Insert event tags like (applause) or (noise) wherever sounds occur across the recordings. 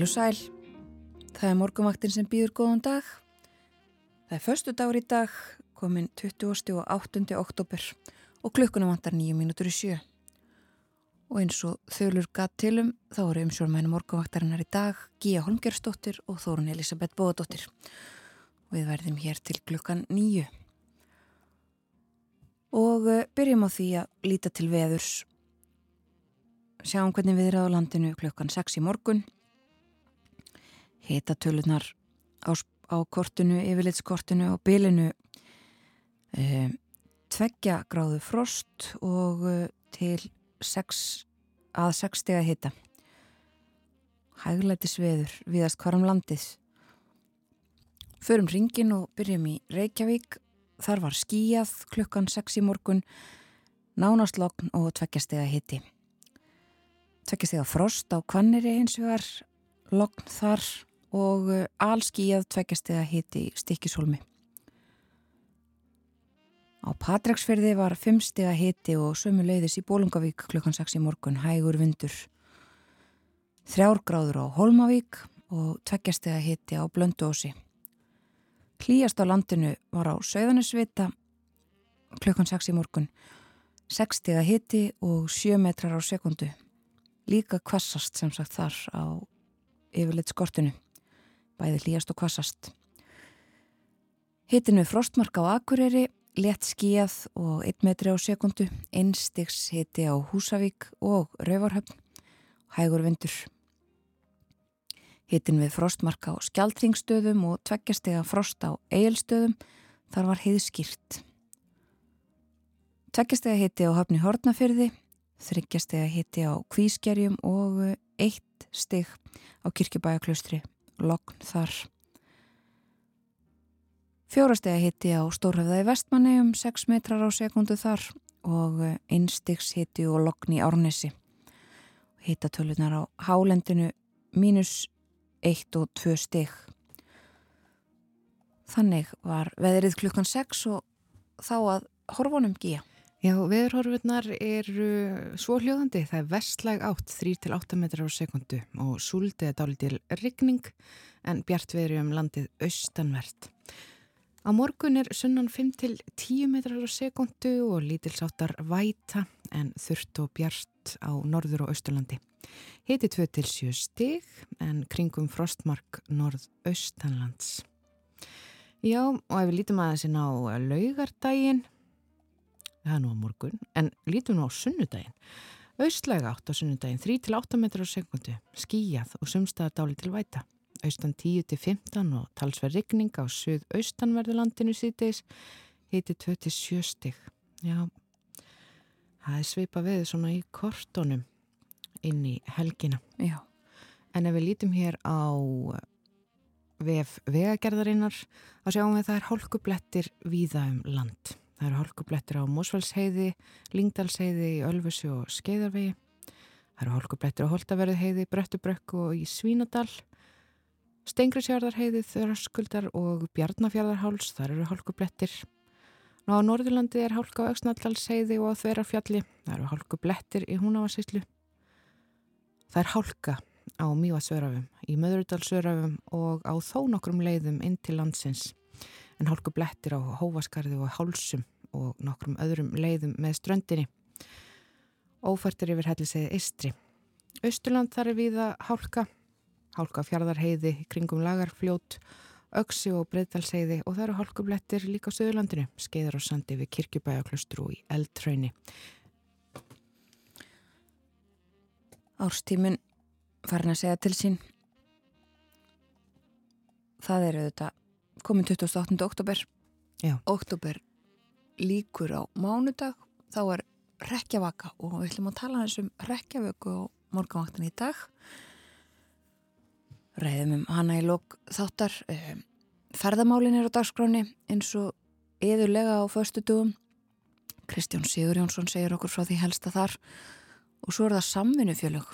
Heil og sæl, það er morgumvaktin sem býður góðan dag. Það er förstu dagur í dag, komin 20. og 8. oktober og klukkunum vantar nýju mínútur í sjö. Og eins og þölur gatt tilum þá eru umsjórnmænu morgumvaktarinnar í dag Gíja Holmgerstóttir og Þórun Elisabeth Bóðadóttir. Við verðum hér til klukkan nýju. Og eh, byrjum á því að líta til veðurs. Sjáum hvernig við erum á landinu klukkan 6 í morgun. Hita tölunar á, á kortinu, yfirleitskortinu og bylinu e, tveggja gráðu frost og e, til 6 að 6 steg að hita. Hæglæti sveður viðast hvarum landið. Förum ringin og byrjum í Reykjavík. Þar var skíjað klukkan 6 í morgun, nánastlokn og tveggjastega hitti. Tveggjastega frost á kvanniri hins vegar, lokn þar og allskíjað tveggjastega hitti í stikkishólmi. Á Patræksferði var 5 stega hitti og sömu leiðis í Bólungavík klukkan 6 í morgun, hægur vindur. Þrjárgráður á Holmavík og tveggjastega hitti á Blönduósi. Klíast á landinu var á Söðanisvita klukkan 6 í morgun, 60 hitti og 7 metrar á sekundu. Líka kvassast sem sagt þar á yfirleitt skortinu, bæði klíast og kvassast. Hittinu frostmark á Akureyri, létt skíjað og 1 metri á sekundu, einstiks hitti á Húsavík og Rauvarhöfn, hægur vindur. Hittin við frostmarka á skjaldringstöðum og tveggjastega frost á eigilstöðum þar var heiðskýrt. Tveggjastega hitti á hafni Hortnafyrði, þryggjastega hitti á Kvískerjum og eitt stig á Kirkjubæjaklaustri, lokn þar. Fjórastega hitti á Stórhafða í Vestmanni um 6 metrar á sekundu þar og einstigs hitti og lokn í Árnesi. Hittatölunar á Hálendinu mínus 1 og 2 stig. Þannig var veðrið klukkan 6 og þá að horfunum gíja. Já, veðurhorfurnar eru svo hljóðandi. Það er vestlæg átt 3-8 metrar á sekundu og súldið er dálítil rigning en bjart veðri um landið austanvert. Á morgun er sunnan 5-10 metrar á sekundu og lítilsáttar væta en þurft og bjart á norður og austurlandi. Hiti 2-7 stig en kringum frostmark norð-austanlands. Já, og ef við lítum aðeins inn á laugardaginn, það er nú á morgun, en lítum nú á sunnudaginn. Austlæga átt á sunnudaginn, 3-8 metrar á sekundu, skíjað og sumstaðar dáli til væta. Austan 10-15 og talsverð rigning á söð-austanverðulandinu síðdeis, hiti 2-7 stig. Já, það er sveipa við svona í kortónum inn í helgina. Já. En ef við lítum hér á vef vegagerðarinnar þá sjáum við að það er hálkublettir víða um land. Það eru hálkublettir á Mósfellsheiði, Lingdalsheiði, Ölfusi og Skeiðarvegi. Það eru hálkublettir á Holtaverðiheiði, Bröttubrökk og í Svínadal. Stengrisjarðarheiði, Þöraskuldar og Bjarnafjarðarháls, þar eru hálkublettir. Ná á Norðurlandi er hálka á Öksnaldalsheiði og á Þverarfjalli. Það eru hálkublettir í Húnavarsíslu. Það er hálka á Mývasörafum, í Möðrudalsörafum og á þó nokkrum leiðum inn til landsins. En hálku blettir á Hófaskarði og Hálsum og nokkrum öðrum leiðum með ströndinni. Ófærtir yfir helliseiði Istri. Östurland þar er viða hálka, hálka fjardarheiði kringum lagarfljót, Öksi og Breiðdalsheiði og það eru hálku blettir líka á Suðurlandinu, skeiðar á sandi við Kirkjubæjaklustru í Eldtröyni. Árstímin farin að segja til sín það er auðvitað komin 28. oktober Já. oktober líkur á mánudag þá er rekjavaka og við ætlum að tala eins um rekjavöku og morgunvaktan í dag reyðum um hana í lók þáttar um, ferðamálin er á dagskráni eins og yðurlega á förstu dugum Kristján Sigur Jónsson segir okkur frá því helsta þar og svo er það samvinnufjölög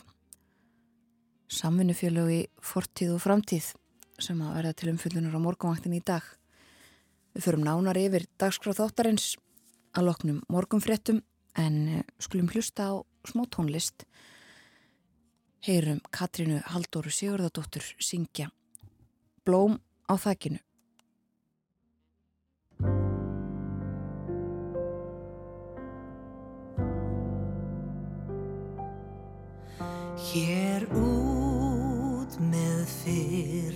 samvinnufjölög í fortíð og framtíð sem að verða til umfyllunar á morgunvaktin í dag. Við förum nánar yfir dagskráð þáttarins að loknum morgunfréttum en skulum hlusta á smá tónlist. heyrum Katrínu Haldóru Sigurðardóttur syngja Blóm á þakkinu. Hér út með fyrði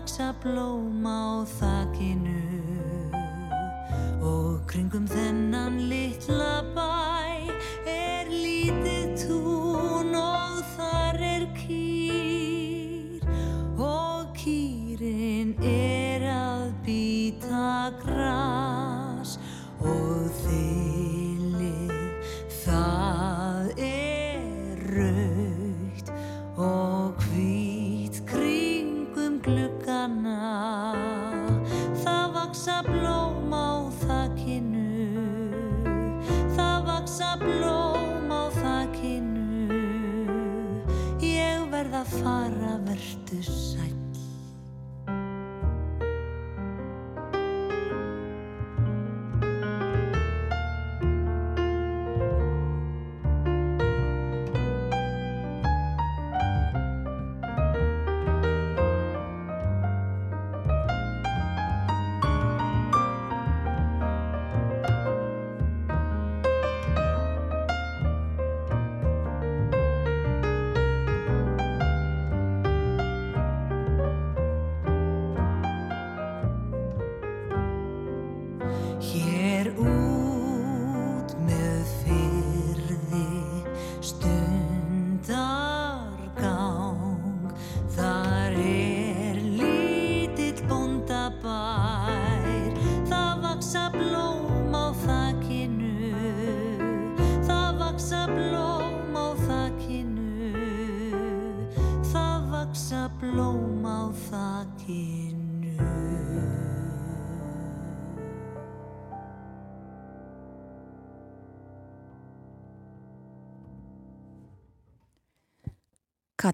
Það vaksa blóm á þakkinu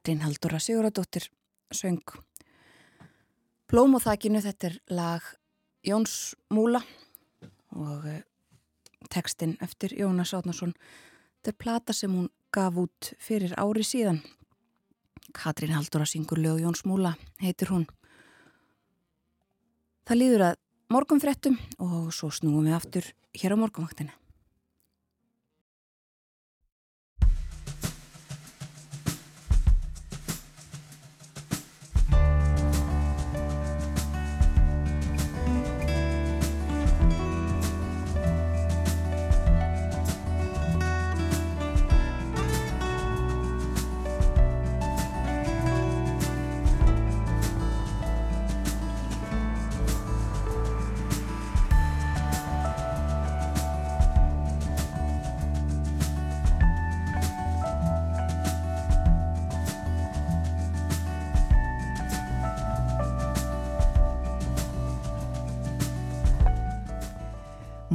Katrín Haldóra Sigurðardóttir söng Blóm á þakkinu, þetta er lag Jóns Múla og eh, textin eftir Jónas Átnarsson. Þetta er plata sem hún gaf út fyrir ári síðan. Katrín Haldóra syngur lög Jóns Múla, heitir hún. Það líður að morgunfrettum og svo snúum við aftur hér á morgunvaktina.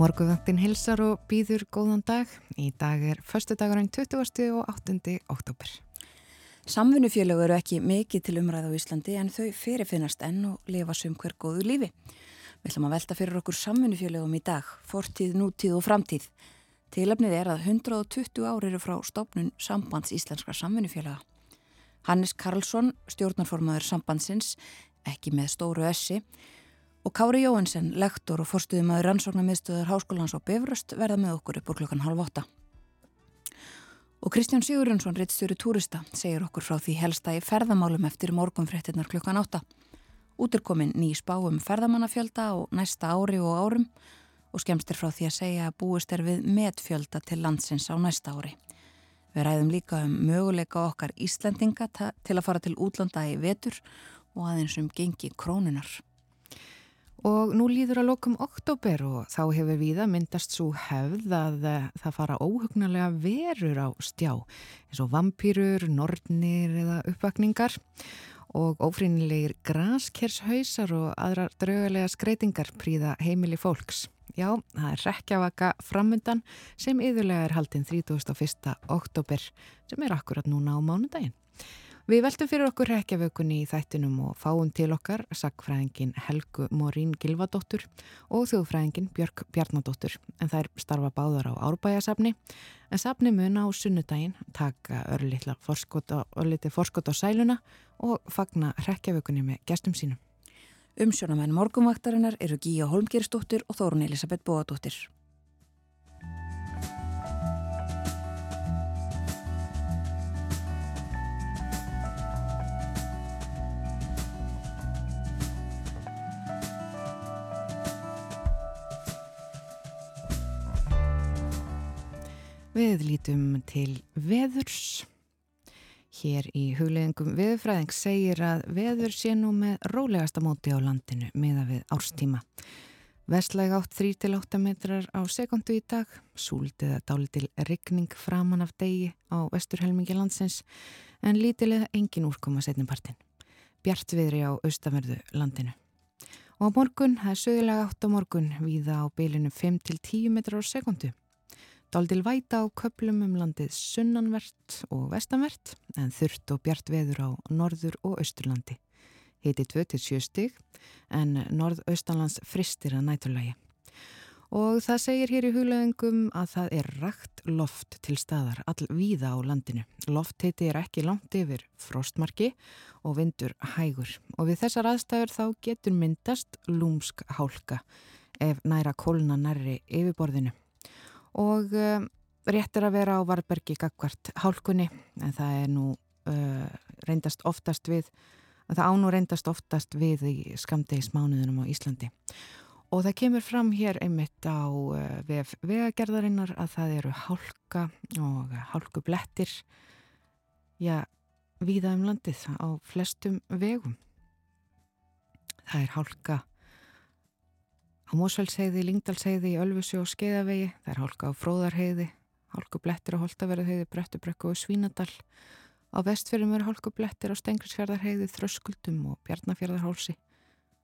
Morguvöndin hilsar og býður góðan dag. Í dag er förstu dagurinn 20. og 8. oktober. Samvinnufélög eru ekki mikið til umræða á Íslandi en þau fyrirfinnast enn og lifa sum hver góðu lífi. Við ætlum að velta fyrir okkur samvinnufélögum í dag, fortíð, nútíð og framtíð. Tilefnið er að 120 ári eru frá stopnun sambands íslenskra samvinnufélaga. Hannes Karlsson, stjórnarformaður sambandsins, ekki með stóru essi, og Kári Jóhansen, lektor og forstuðumæður rannsóknarmiðstöður Háskólans á Bifröst verða með okkur upp úr klukkan halv åtta. Og Kristján Sigurjónsson, reittstjóri túrista, segir okkur frá því helsta í ferðamálum eftir morgunfréttinnar klukkan átta. Út er komin ný spáum ferðamannafjölda og næsta ári og árum og skemst er frá því að segja að búist er við metfjölda til landsins á næsta ári. Við ræðum líka um möguleika okkar Íslendinga til að fara til útlanda í vetur og aðeins um gengi krónunar. Og nú líður að lokum oktober og þá hefur viða myndast svo hefð að eh, það fara óhugnulega verur á stjá eins og vampýrur, nortnir eða uppvakningar og ófrínilegir graskershausar og aðrar draugalega skreitingar príða heimili fólks. Já, það er rekjavaka framundan sem yðurlega er haldinn 31. oktober sem er akkurat núna á mánudaginn. Við veltum fyrir okkur rekjavökunni í þættinum og fáum til okkar sakfræðingin Helgu Morín Gilvadóttur og þjóðfræðingin Björg Bjarnadóttur en þær starfa báðar á árbæjasafni en safni mun á sunnudaginn taka örlítið forskot á sæluna og fagna rekjavökunni með gestum sínum. Umsjónamenn morgumvaktarinnar eru Gíja Holmgeristóttir og Þórun Elisabeth Bóadóttir. Við lítum til veðurs. Hér í hugleðingum veðurfræðing segir að veður sé nú með rólegasta móti á landinu meða við árstíma. Vestlæg átt 3-8 metrar á sekundu í dag, súldið að dálitil rigning framan af degi á vesturhelmingi landsins en lítilega engin úrkoma setnipartin. Bjart viðri á austamerðu landinu. Og á morgun, það er sögulega átt á morgun, viða á beilinu 5-10 metrar á sekundu. Daldil væta á köplum um landið sunnanvert og vestanvert en þurft og bjart veður á norður og austurlandi. Heiti 27 stig en norðaustanlands fristir að næturlægi. Og það segir hér í hugleðingum að það er rakt loft til staðar all víða á landinu. Loft heiti er ekki langt yfir frostmarki og vindur hægur og við þessar aðstæður þá getur myndast lúmsk hálka ef næra kólna nærri yfirborðinu og uh, rétt er að vera á Varbergi gagvart hálkunni en það er nú uh, reyndast oftast við það ánú reyndast oftast við í skamdegismánuðunum á Íslandi. Og það kemur fram hér einmitt á uh, vef vegagerðarinnar að það eru hálka og hálkublettir já, víða um landið á flestum vegum. Það er hálka Á Mósfellsheiði, Lingdalsheiði, Ölfusi og Skeiðavegi, það er hálka á Fróðarheiði, hálkublettir á Holtaverðuheiði, Bröttubrekku og Svínadal. Á vestfjörðum eru hálkublettir á Stengrisfjörðarheiði, Þröskuldum og Bjarnafjörðarhálsi.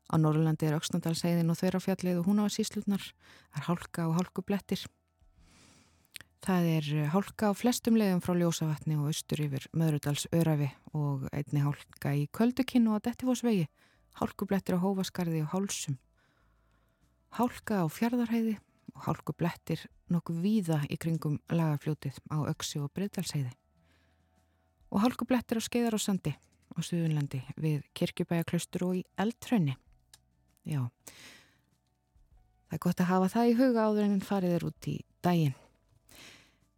Á Norrlandi er Öksnadalsheiðin og Þverafjallið og Húnavarsíslutnar. Það er hálka og hálkublettir. Það er hálka á flestum leiðum frá Ljósavatni og austur yfir Möðrudals Örafi og einni hálka í Köldukinn og að Dettifósvegi, hálkublettir á Hófaskarði og Hálsum hálka á fjardarheiði og hálku blettir nokkuð víða í kringum lagafljótið á Öksi og Breitalsheiði. Og hálku blettir á skeiðar og sandi á Suðunlandi við Kirkjubæjaklaustur og í Eldtrönni. Já, það er gott að hafa það í huga áður en farið er út í daginn.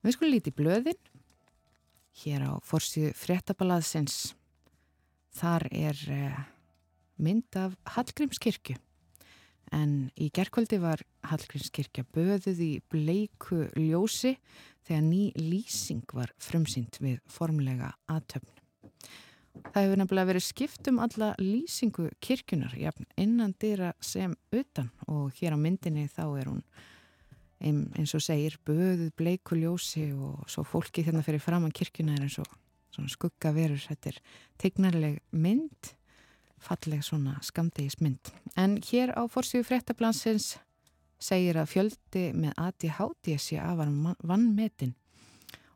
Við skulum líti blöðin hér á Forsíðu fréttabalaðsins. Þar er eh, mynd af Hallgrímskirkju en í gerkvöldi var Hallgrímskirkja böðuð í bleiku ljósi þegar ný lýsing var frumsynd við formlega aðtöfn. Það hefur nefnilega verið skipt um alla lýsingu kirkjunar innan dýra sem utan. Og hér á myndinni þá er hún eins og segir böðuð bleiku ljósi og svo fólki þarna fyrir framann kirkjuna er eins og skugga verur, þetta er tegnarleg mynd falleg svona skamdegismynd. En hér á fórsíðu fréttablansins segir að fjöldi með ADHD sé afar vannmetin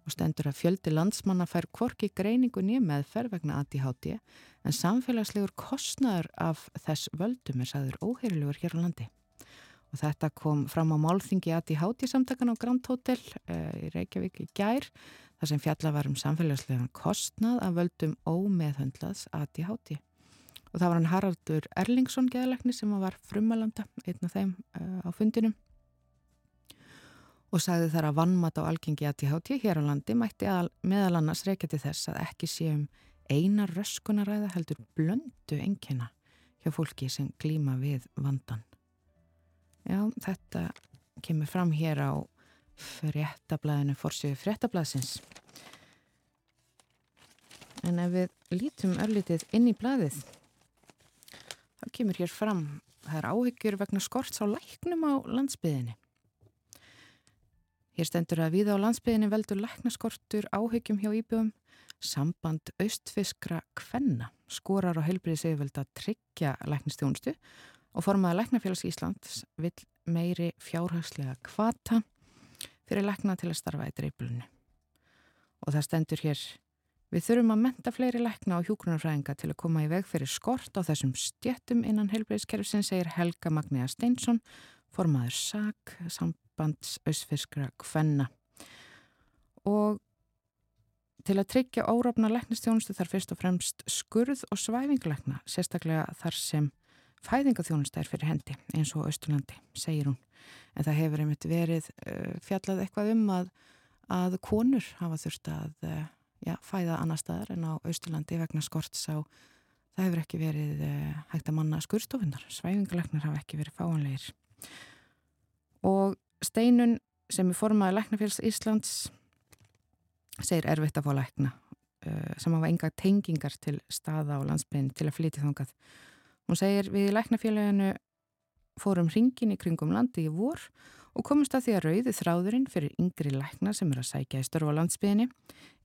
og stendur að fjöldi landsmanna fær kvorki greiningu nýjum meðferð vegna ADHD en samfélagslegur kostnaður af þess völdum er sæður óheirilegur hér á landi. Og þetta kom fram á málþingi ADHD samtakan á Grand Hotel uh, í Reykjavík í gær þar sem fjalla var um samfélagslegan kostnað af völdum ómeðhundlaðs ADHD og það var hann Haraldur Erlingsson geðalekni sem var frumalanda einn af þeim uh, á fundinum og sagði þar að vannmat á algengi ATHT hér á landi mætti að, meðal annars reykja til þess að ekki séum eina röskunaræða heldur blöndu engjena hjá fólki sem glýma við vandan. Já, þetta kemur fram hér á fréttablaðinu fórsjöfu fréttablaðsins. En ef við lítum örlítið inn í blaðið þá kemur hér fram það er áhyggjur vegna skorts á læknum á landsbyðinni. Hér stendur að við á landsbyðinni veldur læknaskortur áhyggjum hjá íbjöfum. Samband austfiskra kvenna skorar á heilbriðiseyfjöld að tryggja læknistjónustu og formaða Læknafélags Íslands vil meiri fjárhagslega kvata fyrir lækna til að starfa í dreiflunni. Og það stendur hér Við þurfum að menta fleiri lækna á hjúgrunarfræðinga til að koma í veg fyrir skort á þessum stjettum innan helbreyðskerfsin, segir Helga Magníða Steinsson, formaður SAK, sambands ausfiskra kvenna. Og til að tryggja órafna læknistjónustu þar fyrst og fremst skurð og svæfingulækna, sérstaklega þar sem fæðingaþjónustu er fyrir hendi, eins og Östurlandi, segir hún. En það hefur einmitt verið uh, fjallað eitthvað um að, að konur hafa þurft að... Já, fæða annar staðar en á Austurlandi vegna skorts á það hefur ekki verið eh, hægt að manna skurstofinnar, svæfingaleknar hafa ekki verið fáanleir og steinun sem er formaði Leknafélags Íslands segir erfitt að fá lekna eh, sem hafa enga tengingar til staða og landsbygðin til að flytja þangað. Hún segir við Leknafélaginu fórum ringin í kringum landi í vor og komumst að því að rauði þráðurinn fyrir yngri lækna sem eru að sækja í störfa landsbyðinni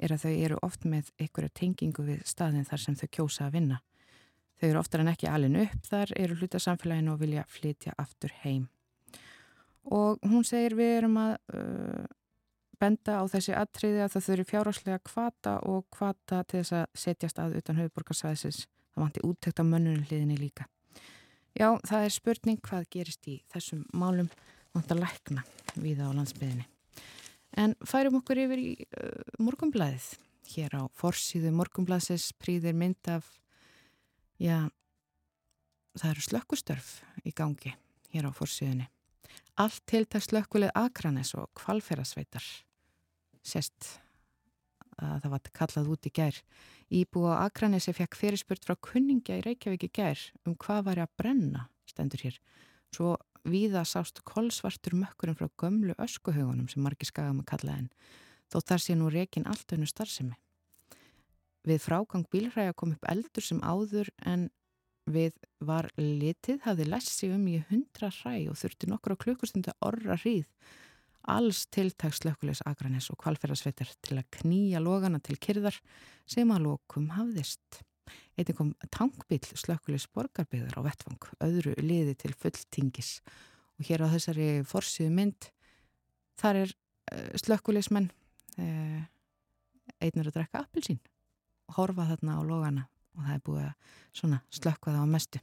er að þau eru oft með einhverja tengingu við staðin þar sem þau kjósa að vinna. Þau eru oftar en ekki alin upp þar, eru hluta samfélaginu og vilja flytja aftur heim. Og hún segir við erum að uh, benda á þessi atriði að það þurfi fjáráslega kvata og kvata til þess að setjast að utan höfuborgarsvæðisins. Það vanti úttekt á mönnunum hliðinni líka. Já, það er spurning hvað gerist í þessum málum vant að lækna við á landsbyðinni. En færum okkur yfir í uh, morgumblæðið. Hér á forsýðu morgumblæðsins príðir mynd af, já, það eru slökkustörf í gangi hér á forsýðunni. Allt tiltaks slökkulið Akranes og kvalferasveitar. Sest að það var kallað út í gær. Íbú á Akranesi fekk fyrirspurt frá kunningja í Reykjavík í gær um hvað var að brenna, stendur hér. Svo Víða sást kolsvartur mökkurinn frá gömlu öskuhaugunum sem margir skagum að kalla en þó þar sé nú rekin allt önnu starfsemi. Við frágang bílræja kom upp eldur sem áður en við var litið hafði lessi um í hundra hræ og þurfti nokkur á klukkustundu orra hríð alls tiltags slökkulegs agranis og kvalferðarsveitar til að knýja logana til kyrðar sem að lokum hafðist. Einnig kom tankbíl slökkulis borgarbyggðar á vettfang, öðru liði til fulltingis og hér á þessari forsiðu mynd þar er uh, slökkulismenn einnur að drekka appilsín og horfa þarna á logana og það er búið að slökka það á mestu.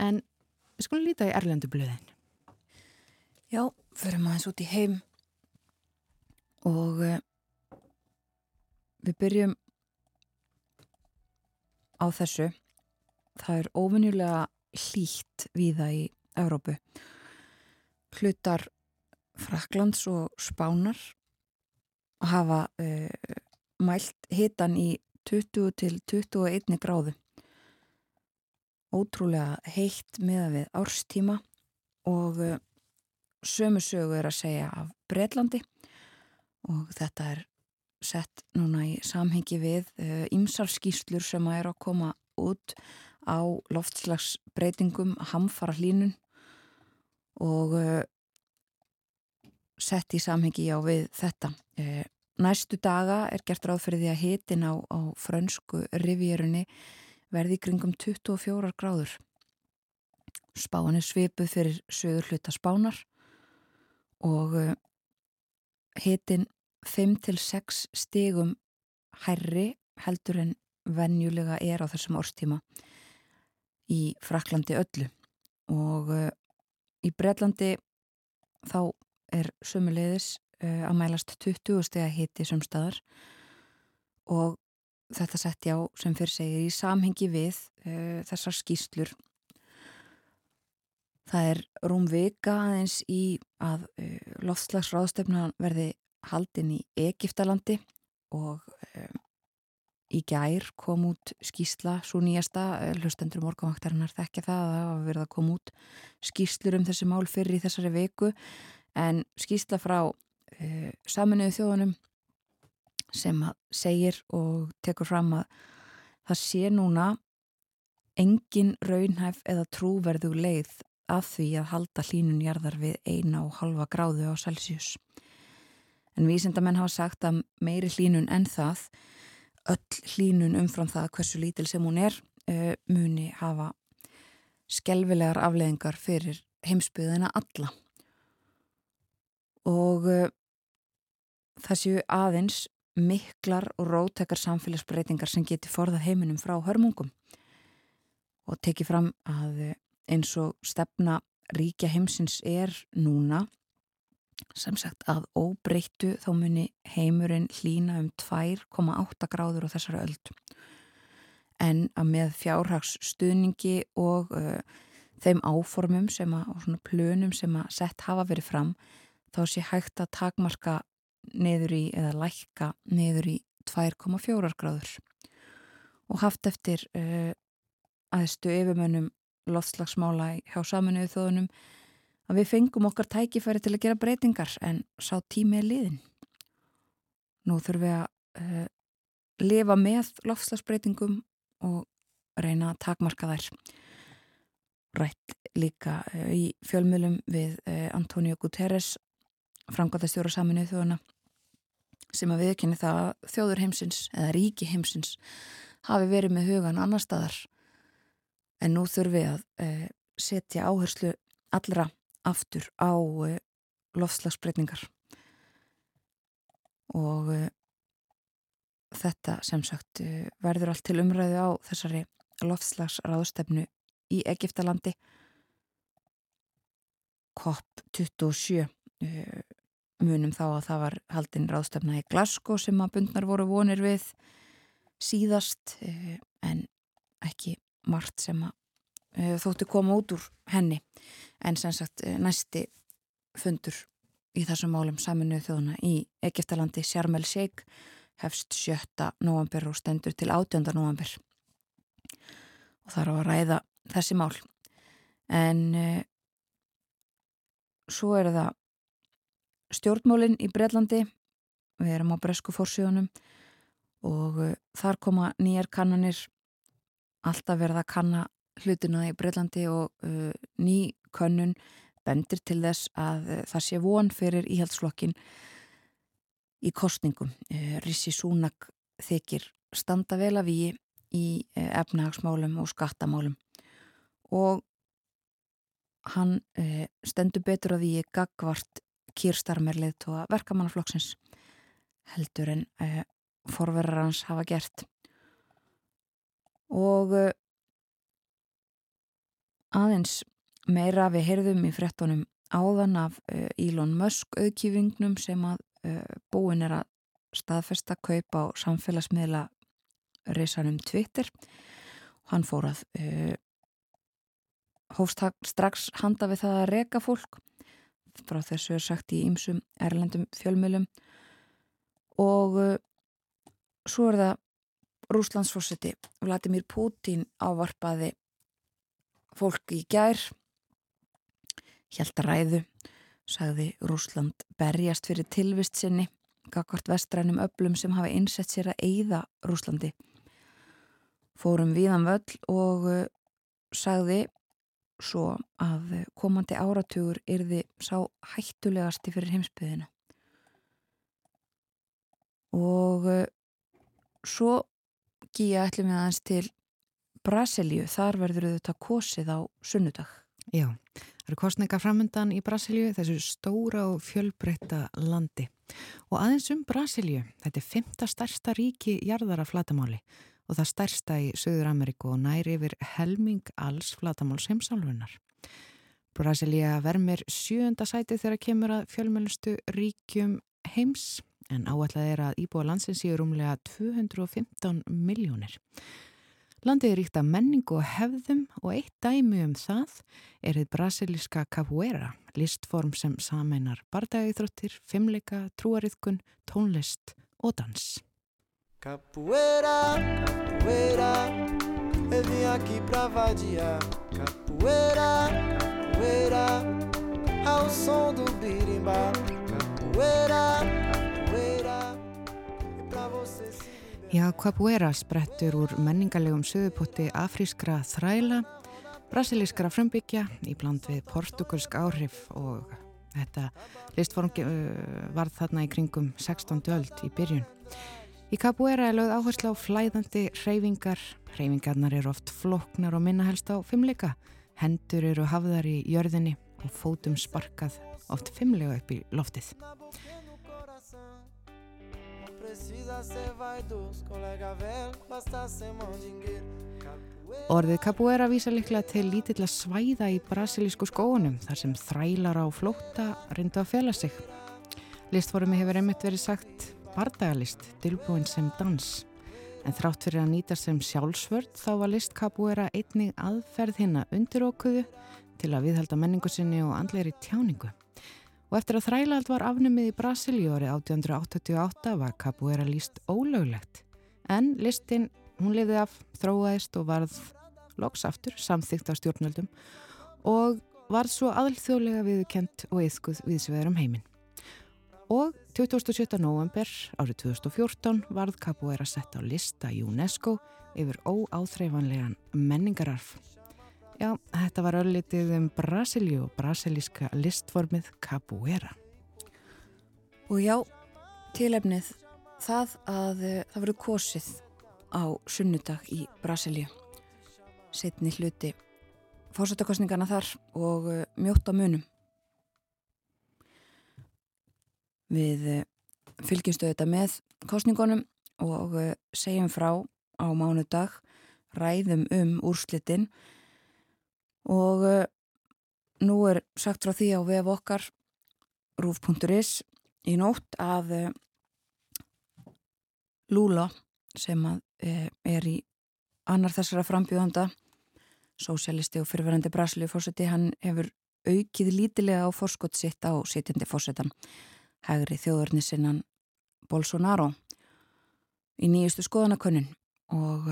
En við skulum líta í Erlendu blöðin. Já, förum aðeins út í heim og uh, við byrjum á þessu. Það er ofinjulega hlýtt viða í Európu. Hlutar Fraklands og Spánar hafa uh, mælt hitan í 20 til 21 gráðu. Ótrúlega heitt meða við árstíma og uh, sömu sögu er að segja af Breitlandi og þetta er sett núna í samhengi við ymsarskýslur eh, sem að er að koma út á loftslagsbreytingum, hamfara hlínun og uh, sett í samhengi á við þetta. Uh, næstu daga er gert ráð fyrir því að hitin á, á frönsku rivjörunni verði kringum 24 gráður. Spáin er svipuð fyrir söður hluta spánar og hitin 5-6 stigum herri heldur en venjulega er á þessum árstíma í Fraklandi öllu. Og uh, í Breitlandi þá er sömulegðis uh, að mælast 20 steg að hiti sem staðar. Og þetta sett já sem fyrir segir í samhengi við uh, þessar skýslur það er rúm vika aðeins í að loftslagsráðstefna verði haldin í Egiptalandi og um, í gær kom út skýsla svo nýjasta, eh, hlustendur morgunvaktarinnar þekkja það að það var verið að koma út skýslur um þessi mál fyrir í þessari veku en skýsla frá uh, saminuðu þjóðunum sem segir og tekur fram að það sé núna engin raunhæf eða trúverðu leið að því að halda hlínun jarðar við eina og halva gráðu á Celsius. En vísendamenn hafa sagt að meiri hlínun en það, öll hlínun umfram það hversu lítil sem hún er, uh, muni hafa skelvilegar afleðingar fyrir heimsbyðina alla. Og uh, það séu aðeins miklar og rótekar samfélagsbreytingar sem geti forðað heiminum frá hörmungum og tekið fram að eins og stefna ríkja heimsins er núna sem sagt að óbreyttu þá muni heimurinn hlína um 2,8 gráður á þessari öld. En að með fjárhagsstuðningi og uh, þeim áformum sem að, og svona plönum sem að sett hafa verið fram þá sé hægt að takmarka neður í eða lækka neður í 2,4 gráður. Og haft eftir uh, aðstu yfirmönnum loftslagsmála hjá saminuðu þóðunum að við fengum okkar tækifæri til að gera breytingar en sá tími er liðin. Nú þurfum við að uh, lifa með loftslagsbreytingum og reyna að takmarka þær. Rætt líka uh, í fjölmjölum við uh, Antonio Guterres, framgóðastjóra saminuðu þóðuna, sem að viðkynni það að þjóður heimsins eða ríki heimsins hafi verið með hugan annar staðar en nú þurfum við að setja áherslu allra aftur á uh, lofslagsbreytingar og uh, þetta sem sagt verður allt til umræðu á þessari lofslagsráðstefnu í Egiptalandi COP27 munum þá að það var haldinn ráðstefna í Glasgow sem að bundnar voru vonir við síðast en ekki margt sem að þótti koma út úr henni en sem sagt uh, næsti fundur í þessum málum saminuð þjóðuna í Egiptalandi el Sheikh hefst 7. november og stendur til 18. november og það er á að ræða þessi mál en uh, svo er það stjórnmólinn í Breitlandi við erum á Bresku fórsíðunum og þar koma nýjar kannanir alltaf verða að kanna hlutina í Breitlandi og uh, ný könnun bendir til þess að uh, það sé von fyrir íhaldsflokkin í kostningum. Uh, Rissi Súnak þykir standa vel að við í uh, efnahagsmálum og skattamálum og hann uh, stendur betur að því gagvart kýrstarmerlið tóa verkamannaflokksins heldur en uh, forverðar hans hafa gert og aðeins meira við heyrðum í frettunum áðan af uh, Elon Musk auðkífingnum sem að uh, búin er að staðfesta kaup á samfélagsmiðla reysanum Twitter. Hann fór að hófst strax handa við það að reka fólk. Frá þessu er sagt í ýmsum erlendum fjölmjölum og svo er það Rúslandsforsiti Vladimir Putin ávarpaði fólk í gær hjælta ræðu sagði Rúsland berjast fyrir tilvist sinni gagvart vestrænum öllum sem hafa einsett sér að eigða Rúslandi fórum viðan völl og uh, sagði svo að komandi áratugur yrði sá hættulegasti fyrir heimsbyðina og uh, svo Gíja ætlum við aðeins til Brasilíu, þar verður þetta kosið á sunnudag. Já, það eru kostninga framöndan í Brasilíu, þessu stóra og fjölbreytta landi. Og aðeins um Brasilíu, þetta er fymta stærsta ríki jarðara flatamáli og það stærsta í Söður Ameríku og næri yfir helming alls flatamáls heimsálfunar. Brasilia vermir sjönda sæti þegar kemur að fjölmjölustu ríkjum heims en áallega er að íbúa landsins séu rúmlega 215 miljónir. Landið er ríkt af menningu og hefðum og eitt dæmi um það er þið brasilíska capoeira, listform sem sameinar bardagýþróttir, fimmleika, trúariðkun, tónlist og dans. Capoeira, capoeira, eu vim aqui pra vadiar Capoeira, capoeira, ao som do birimbá Capoeira, capoeira Já, Capoeira sprettur úr menningarlegum söðupotti afrískra þræla, brasilískra frumbyggja í bland við portugalsk áhrif og þetta listform uh, var þarna í kringum 16. öld í byrjun. Í Capoeira er lögð áherslu á flæðandi hreyfingar. Hreyfingarnar eru oft floknar og minna helst á fimmleika. Hendur eru hafðar í jörðinni og fótum sparkað oft fimmlega upp í loftið. Orðið capoeira vísa liklega til lítilla svæða í brasilísku skóunum þar sem þrælar á flótta reyndu að fela sig. Listformi hefur einmitt verið sagt bardagalist, tilbúin sem dans. En þrátt fyrir að nýta sem sjálfsvörd þá var list capoeira einnig aðferð hinna undir okkuðu til að viðhalda menningu sinni og andleiri tjáningu. Og eftir að þrælald var afnumið í Brasilíu árið 1888 var capoeira líst ólöglegt. En listin, hún lifði af, þróaðist og varð loks aftur, samþygt á stjórnöldum og varð svo aðlþjóðlega viðkent og yðskuð viðsvegar um heiminn. Og 27. november árið 2014 varð capoeira sett á lista UNESCO yfir óáþreifanlegan menningararf. Já, þetta var öllitið um Brasilíu og brasilíska listformið Capoeira. Og já, tilefnið það að eh, það verið kosið á sunnudag í Brasilíu. Setni hluti fórsættakostningana þar og eh, mjótt á munum. Við eh, fylgjumstu þetta með kostningunum og segjum frá á mánudag, ræðum um úrslitin og uh, nú er sagt frá því á vef okkar rúf.is í nótt að uh, Lula sem að, uh, er í annar þessara frambjóðanda sósialisti og fyrirverandi Brasilíu fórseti, hann hefur aukið lítilega á fórskott sitt á sitjandi fórsetan hægri þjóðurnisinnan Bolsonaro í nýjustu skoðanakönnun. Og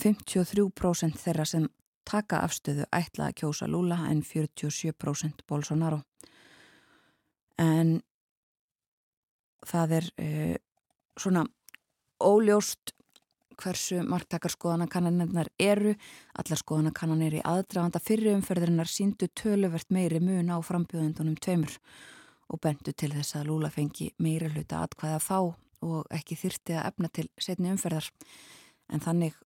53% þeirra sem taka afstöðu ætla að kjósa Lula en 47% Bolsonaro. En það er uh, svona óljóst hversu marktakarskoðanakannanirnar eru. Allar skoðanakannanir í aðdraganda fyrirumferðirinnar síndu töluvert meiri mun á frambjóðundunum tveimur og bendu til þess að Lula fengi meiri hluta atkvæða þá og ekki þyrti að efna til setni umferðar. En þannig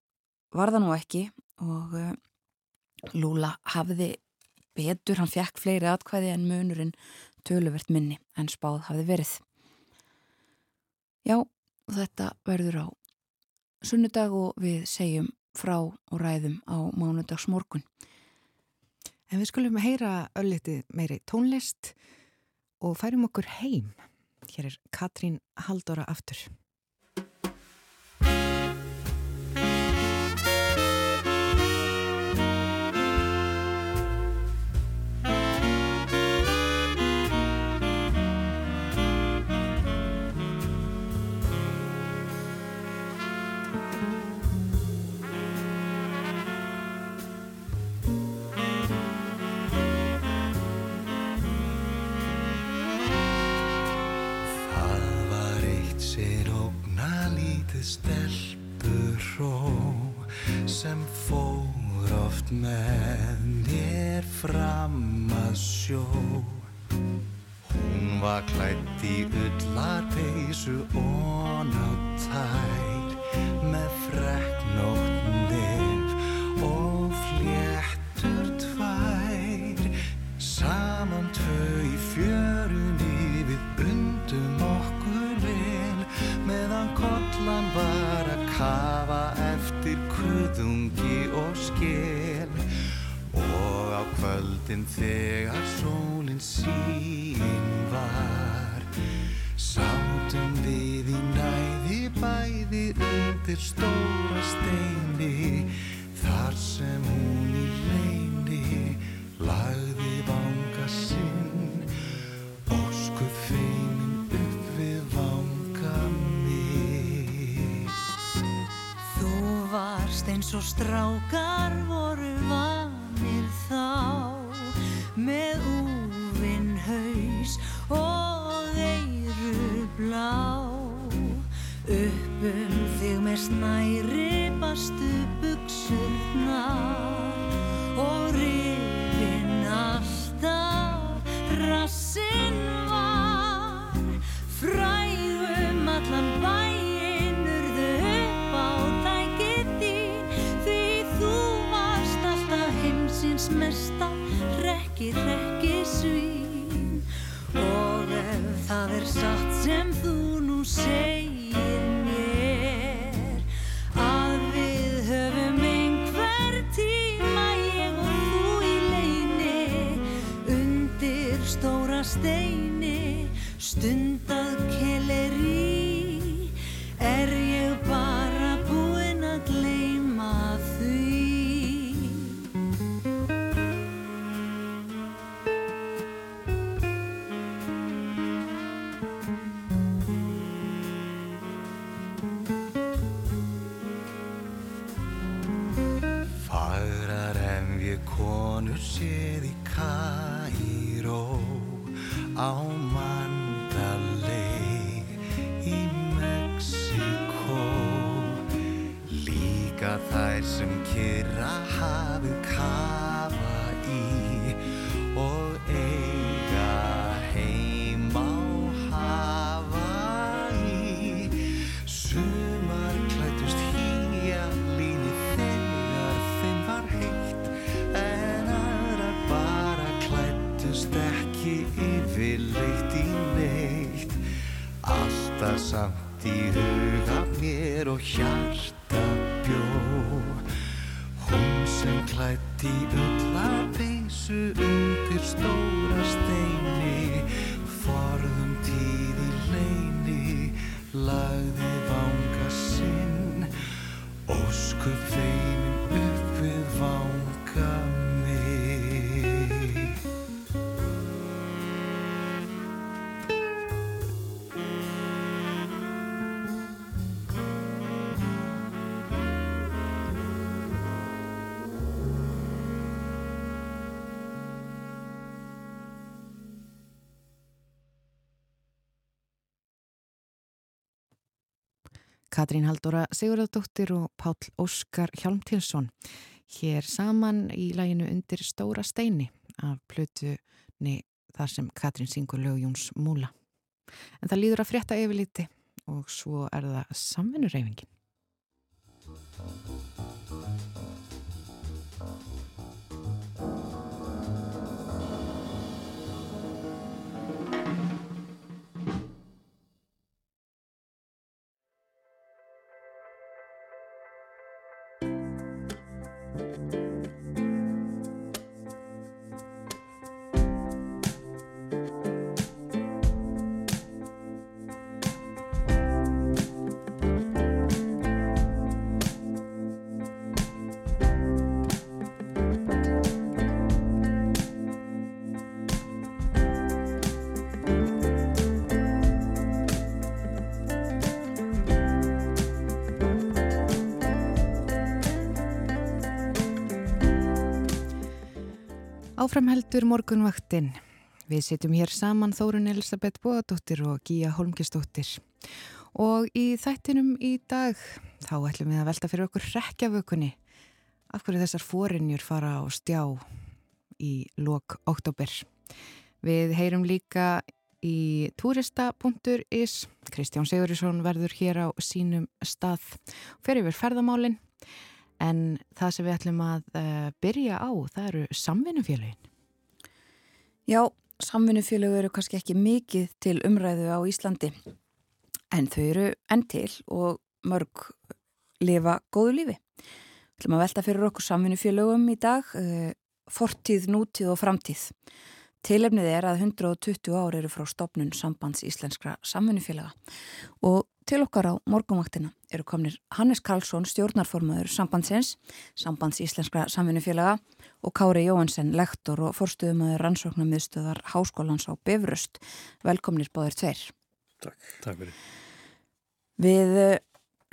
var það nú ekki og Lúla hafði betur, hann fekk fleiri atkvæði en munurinn töluvert minni en spáð hafði verið. Já, þetta verður á sunnudag og við segjum frá og ræðum á mánudags morgun. En við skulum heyra ölliti meiri tónlist og færum okkur heim. Hér er Katrín Haldóra aftur. Oft með mér fram að sjó. Hún var klætt í ullarpeisu og nátt tær með freknótt nef og fléttur tvær. Saman tvö í fjörunni við undum okkur vel meðan kollan var að kafa eftir kuðungi og sker kvöldin þegar sólinn sín var. Sátum við í næði bæði undir stóra steini. Þar sem hún í leini lagði vanga sinn. Ósku feimin upp við vanga mig Þú varst eins og strákar voru þá með úvinn haus og eiru blá. Uppu með snæri bastu buksurnar og rifin alltaf rassinn rekki, rekki svín. Og ef það er satt sem þú nú segir mér að við höfum einhver tíma ég og þú í leini undir stóra steini stundað konur séð í Kaíró á Mandalay í Mexiko líka þær sem kyrra hafið kafa deep Katrín Haldóra Sigurðardóttir og Páll Óskar Hjálmtilsson hér saman í læginu undir Stóra steini af plötunni þar sem Katrín syngur lög Jóns Múla. En það líður að frétta yfirliti og svo er það samvinnureyfingin. Áframheldur morgunvaktinn. Við sitjum hér saman Þórun Elisabeth Bóðadóttir og Gíja Holmgistóttir. Og í þættinum í dag þá ætlum við að velta fyrir okkur rekjavökunni. Af hverju þessar fórinjur fara á stjá í lok oktober. Við heyrum líka í turista.is. Kristján Sigurisson verður hér á sínum stað. Fer yfir ferðamálinn. En það sem við ætlum að uh, byrja á, það eru samvinnufélagin. Já, samvinnufélög eru kannski ekki mikið til umræðu á Íslandi en þau eru enn til og mörg lifa góðu lífi. Við ætlum að velta fyrir okkur samvinnufélögum í dag, uh, fortíð, nútíð og framtíð. Tilefnið er að 120 ár eru frá stopnun sambands íslenskra samvinnufélaga og til okkar á morgunvaktina eru komnir Hannes Karlsson, stjórnarformaður sambandsins, sambands íslenskra samvinnufélaga og Kári Jóhansen, lektor og forstuðumöður rannsóknarmiðstöðar Háskólans á Bifröst. Velkomnir báðir tveir. Takk, takk fyrir. Við uh,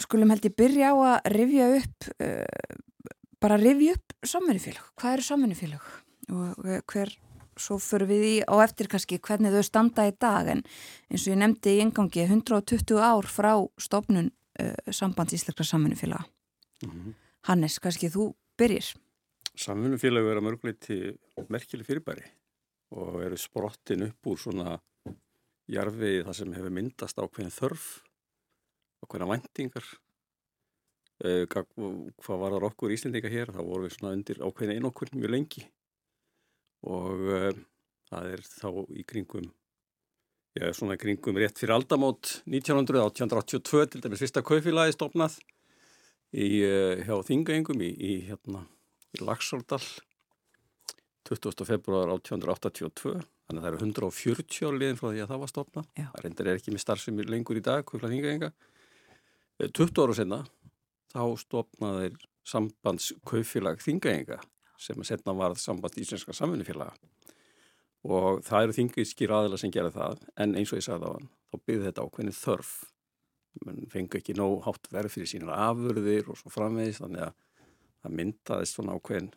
skulum held ég byrja á að rifja upp, uh, bara rifja upp samvinnufélag. Hvað eru samvinnufélag og uh, hver svo fyrir við í á eftir kannski hvernig þau standa í dag en eins og ég nefndi í engangi 120 ár frá stofnun uh, sambands íslenskra samvinnufélaga. Mm -hmm. Hannes, kannski þú byrjir? Samvinnufélag er að mörguleiti merkileg fyrirbæri og eru sprottin upp úr svona jarfiði það sem hefur myndast ákveðin þörf, ákveðina vendingar. Uh, hvað var það okkur íslendinga hér? Það voru við svona undir ákveðin einokkur mjög lengi og uh, það er þá í kringum Já, svona kringum rétt fyrir aldamót 1982 til dæmis fyrsta kaufélagi stopnað í, uh, hjá Þingengum í, í, hérna, í Lagsóldal 20. februar 1882 þannig að það eru 140 ára liðin frá því að það var stopnað það reyndar er ekki með starfsemi lengur í dag kaufélagi Þingenga 20 ára senna þá stopnaðir sambands kaufélag Þingenga sem að setna varð samband íslenska samfunnufélaga og það eru þingiskýr aðila sem gera það en eins og ég sagði á hann þá byrði þetta ákveðin þörf mann fengi ekki nóg hátt verð fyrir sínar afurðir og svo framvegis þannig að það myndaðist svona ákveðin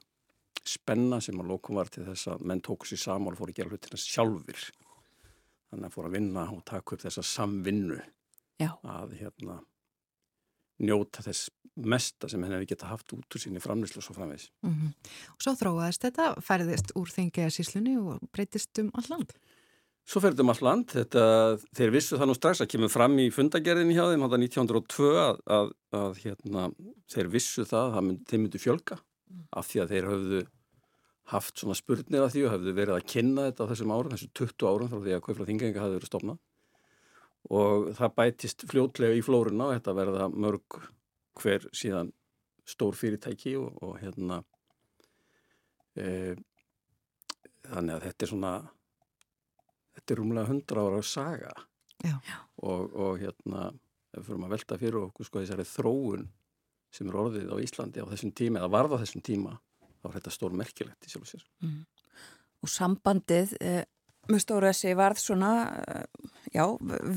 spenna sem að lókum var til þess að menn tóku sér saman og fóru að gera hlutina sjálfur þannig að fóru að vinna og taka upp þessa samvinnu Já. að hérna njóta þess mesta sem henni hefði geta haft út úr síni framlýslu og svo framvegs. Mm -hmm. Og svo þróaðist þetta, færðist úr þengiða síslunni og breytist um all land? Svo ferðið um all land, þetta, þeir vissu það nú strax að kemur fram í fundagerðinni hjá þeim, þetta 1902 að, að, að hérna, þeir vissu það að þeir myndu fjölga af því að þeir höfðu haft svona spurnir af því og höfðu verið að kynna þetta á þessum árum, þessu 20 árum frá því að Kaufla Þingenga hafði verið stofnað og það bætist fljótlega í flórunna og þetta verða mörg hver síðan stór fyrirtæki og, og hérna e, þannig að þetta er svona þetta er rúmlega hundra ára saga. Og, og hérna við fyrir að velta fyrir okkur sko þessari þróun sem er orðið á Íslandi á þessum tíma eða varða þessum tíma þá er þetta stór merkilegt í sjálf og sér. Mm. og sambandið e með stóra þessi varð svona já,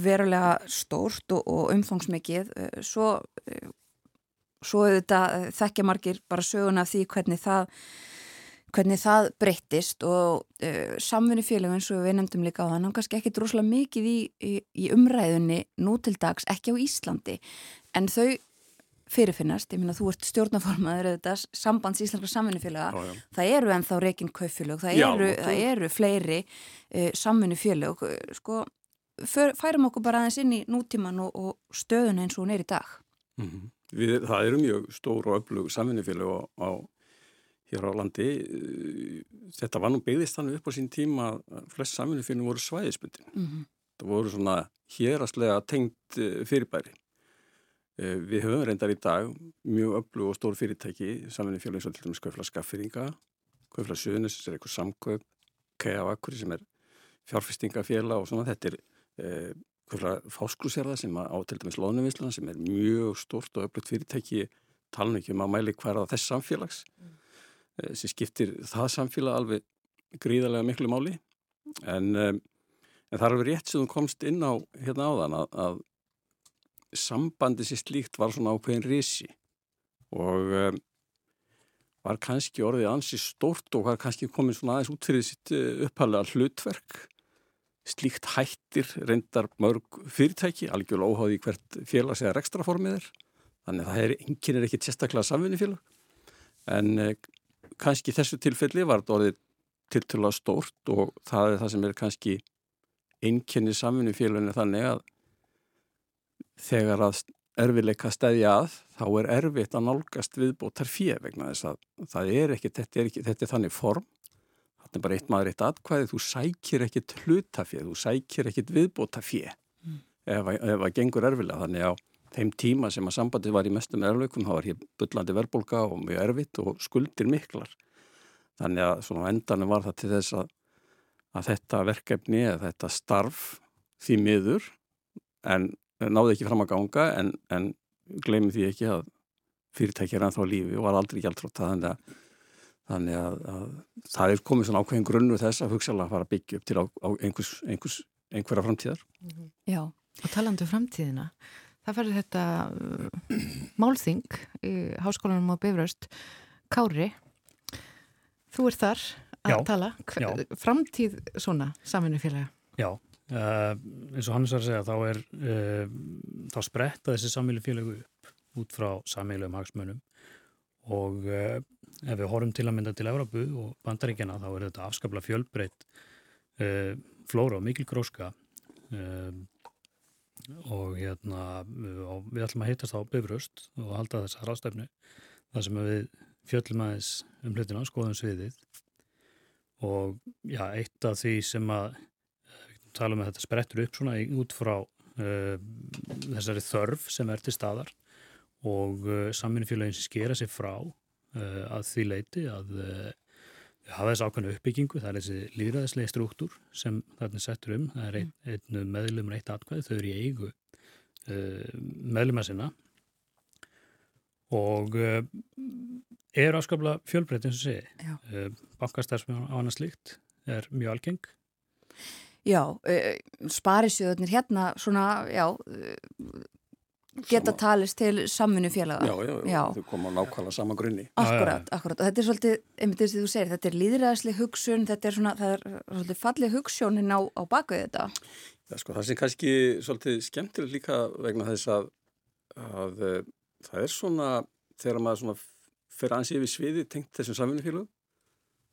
verulega stórt og, og umfangsmikið. Svo, svo þetta þekkja margir bara söguna af því hvernig það hvernig það breyttist og uh, samfunni félagum eins og við nefndum líka á þann, hann kannski ekki droslega mikið í, í, í umræðunni nú til dags, ekki á Íslandi. En þau fyrirfinnast, ég minna þú ert stjórnaformaður eða sambands íslenskra samfunnufélaga það eru ennþá reygin kaufélög það, það eru fleiri uh, samfunnufélög sko, færum okkur bara aðeins inn í nútíman og, og stöðun eins og hún er í dag mm -hmm. Við, Það eru mjög stór og öflug samfunnufélög á, á hér á landi þetta var nú byggðist þannig upp á sín tíma að flest samfunnufélög voru svæðisbundin mm -hmm. það voru svona hérastlega tengt fyrirbæri Við höfum reyndar í dag mjög öflug og stór fyrirtæki, samfunni fjölu eins og til dæmis Kaufla Skaffyringa, Kaufla Suðunis, sem er eitthvað samkaup, K.A. Akkur sem er fjárfestingafélag og svona. Þetta er eh, Fáskrúsjörða sem á til dæmis Lónuvinsluna sem er mjög stórt og öflugt fyrirtæki, tala ekki um að mæli hverða þess samfélags mm. eh, sem skiptir það samfélag alveg gríðarlega miklu máli. En, eh, en það er alveg rétt sem þú komst inn á hérna áðan að, að sambandi sér slíkt var svona ákveðin risi og um, var kannski orðið ansi stórt og var kannski komin svona aðeins út fyrir sitt upphalega hlutverk slíkt hættir reyndar mörg fyrirtæki, algjörlega óháði hvert félags eða rekstraformið er. Þannig að það er enginn er ekki sérstaklega samvinnifélag en eh, kannski þessu tilfelli var þetta orðið tiltöla stórt og það er það sem er kannski einnkenni samvinnifélaginu þannig að þegar að erfiðleika stæðja að þá er erfitt að nálgast viðbótar fjö vegna þess að er ekki, þetta er ekki, þetta er þannig form þetta er bara eitt maður eitt atkvæði. Þú sækir ekkit hlutafjö þú sækir ekkit viðbótar fjö mm. ef það gengur erfiðlega. Þannig á þeim tíma sem að sambandi var í mestum erfleikum þá var hér byllandi verðbólka og mjög erfitt og skuldir miklar. Þannig að svona endanum var það til þess að, að þetta verkefni eða þetta starf því miður en náði ekki fram að ganga en, en glemum því ekki að fyrirtækja er ennþá lífi og var aldrei gjaldrótt þannig að, þannig að, að það er komið svona ákveðin grunnu þess að hugsaðlega að fara að byggja upp til á, á einhvers, einhvers, einhverja framtíðar -hmm. Já, og talandu um framtíðina það færður þetta uh, málþing í háskólanum á Bifröst Kári þú ert þar að Já. tala Já. framtíð svona samvinnufélaga Já, uh, eins og Hannes var að segja þá er uh, þá spretta þessi samvílu félögu upp út frá samvíluðum hagsmunum og uh, ef við horfum til að mynda til Európu og bandaríkjana þá er þetta afskapla fjölbreytt flóra og mikil gróska og hérna og við ætlum að heitast á Bifröst og halda þessa rástefnu þar sem við fjöllum aðeins um hlutina, skoðum sviðið. Og já, eitt af því sem að tala um að þetta sprettur upp svona út frá uh, þessari þörf sem er til staðar og uh, samvinnufélagin sem skera sér frá uh, að því leiti að hafa þessu ákveðnu uppbyggingu, það er þessi líðræðislega struktúr sem þarna settur um, það er ein meðlumur eitt atkvæð, þau eru í eigu meðluma sinna. Og er áskaplega fjölbreytt eins og segi bankastærsmjón á annars líkt er mjög algeng. Já, sparisjöðunir hérna svona, já, geta Sama. talist til samfunnu félaga. Já, já, já, þau koma á nákvæmlega sama grunni. Akkurat, akkurat. Og þetta er svolítið, einmitt þess að þú segir, þetta er líðræðsli hugsun, þetta er svona, það er svolítið fallið hugssjónin á, á bakuð þetta. Já, sko, það sem kannski svolítið skemmtileg líka vegna þess að, að uh, það er svona, þegar maður svona fer ansið við sviði tengt þessum samfunnu félagum,